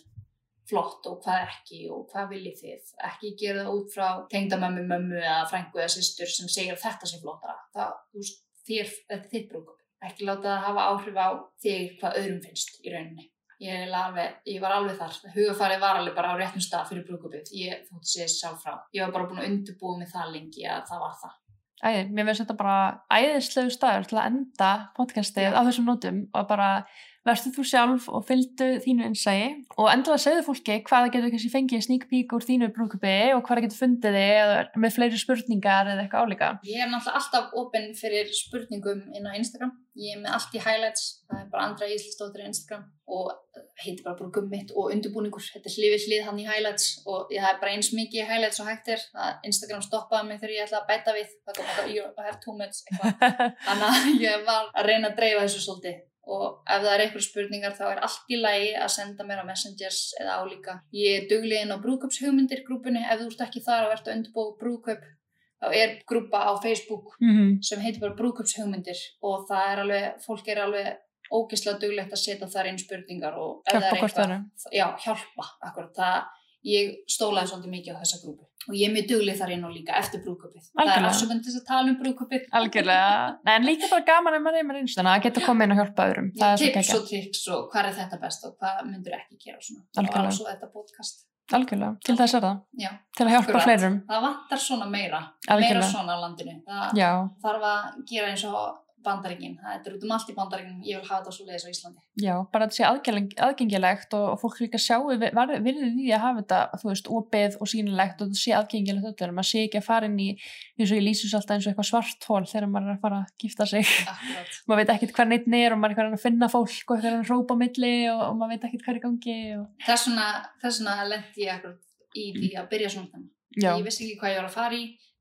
flott og hvað ekki og hvað viljið þið? Ekki gera það út frá tengdamömmu, mömmu eða frængu eða systur sem segir þetta sé flottara. Það, þú þér, þetta er þitt brúkup ekki láta það hafa áhrif á þig hvað öðrum finnst í rauninni. Ég, alveg, ég var alveg þar. Hugafarið var alveg bara á réttum stað fyrir brúkupið ég þótti séð sjálf frá. Ég var bara búin að undirbúa mig það lengi að það var það Æði, mér finnst þetta bara æðislegu staður til að enda podcastið á þessum nótum og bara verður þú sjálf og fylgdu þínu innsægi og endilega segðu fólki hvað það getur kannski fengið sneak peek úr þínu brúkupi og hvað það getur fundið þig með fleiri spurningar eða eitthvað álíka. Ég er náttúrulega alltaf opinn fyrir spurningum inn á Instagram. Ég er með allt í highlights. Það er bara Andra Íslistóttir á Instagram og heitir bara brúkum mitt og undirbúningur. Þetta er hlifið hlið hann í highlights og ég það er bara eins mikið í highlights og. Það Instagram stoppaði mig þegar ég ætlaði að bæta við. Það kom eitthvað, you have too much, eitthvað. Þannig að ég var að reyna að dreifa þessu svolítið. Og ef það er eitthvað spurningar þá er allt í lagi að senda mér á messengers eða álíka. Ég er duglegin á brúköpshugmyndir grúpunni. Ef þú ert ekki þar að undirbúa brúköp þá er grúpa á Facebook mm -hmm. sem heitir bara brúköpshugmyndir og það er alveg, fólk er alveg ógeðslega duglegt að setja þar inn spurningar og ef Hjálpa það er öðru. já, hjálpa, akkurat það, ég stólaði svolítið mikið á þessa grúpu. Og ég er mjög dugleg þar inn og líka eftir brúköpið það er Algjörlega. afsökun til þess að tala um brúköpið Algjörlega, Nei, en líka bara gaman ef maður er með reynsluna að geta komið inn og hjálpa öðrum. Svo tips og triks og hvað er þetta best og hvað myndur ekki gera svona. Og svo þetta podcast. Algjörlega, til þess er það. já, Til að hjálpa fleirum. það vantar svona meira. Meira Algjörlega. svona á landinu. Það Já, þarf að gera eins og bandaríkin. Þetta er út um allt í bandaríkin ég vil hafa þetta svo leiðis á Íslandi. Já, bara að þetta sé aðgengilegt, og, og fólk líka sjáu virðið því að hafa þetta, þú veist, opið og sýnilegt og þetta sé aðgengilegt öllum. Maður sé ekki að fara inn í, eins og ég lýsus alltaf eins og eitthvað svart hól þegar maður er að fara að gifta sig. maður veit ekkert hvað neitt er og maður er að finna fólk og eitthvað að hrópa á milli og, og maður veit ekkert hvað er gangi og... þess vegna, þess vegna lendi ég að Ég ég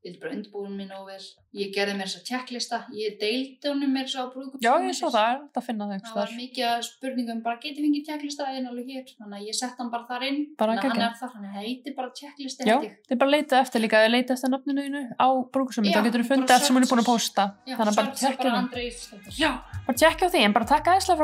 að ég vildi bara undirbúin mér nóg vel. Ég gerði mér þess að checklista, ég deildi honum mér svo á brúðkum. já ég svo það, það finna það Það var mikið að spurningum, bara geti fengið checklista en alveg hér. Þannig að ég sett hann bara þar inn. Þannig að hann er þar, hann heitir bara checklisti. Já, þið bara leitað eftir líka, þið leitað eftir nafninu þínu á brúkusummi, Já, þá getur þið fundið allt sem hún er búin að posta. Já, Þannig að bara Íslandur. Já, bara tjekkja á því, en bara takk aðeinslega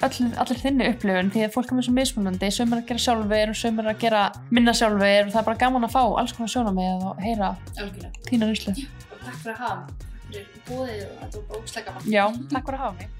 að með öll, allir þinni upplifun því að fólk er með svo mismunandi, sömur að gera sjálfur og sömur að gera minna sjálfur og það er bara gaman að fá alls konar sjónamið og heyra Algjörlega. þína rýslu. Og takk fyrir að hafa mig. Takk fyrir bóðið og var bara óslega gaman. Já, takk fyrir að hafa mig.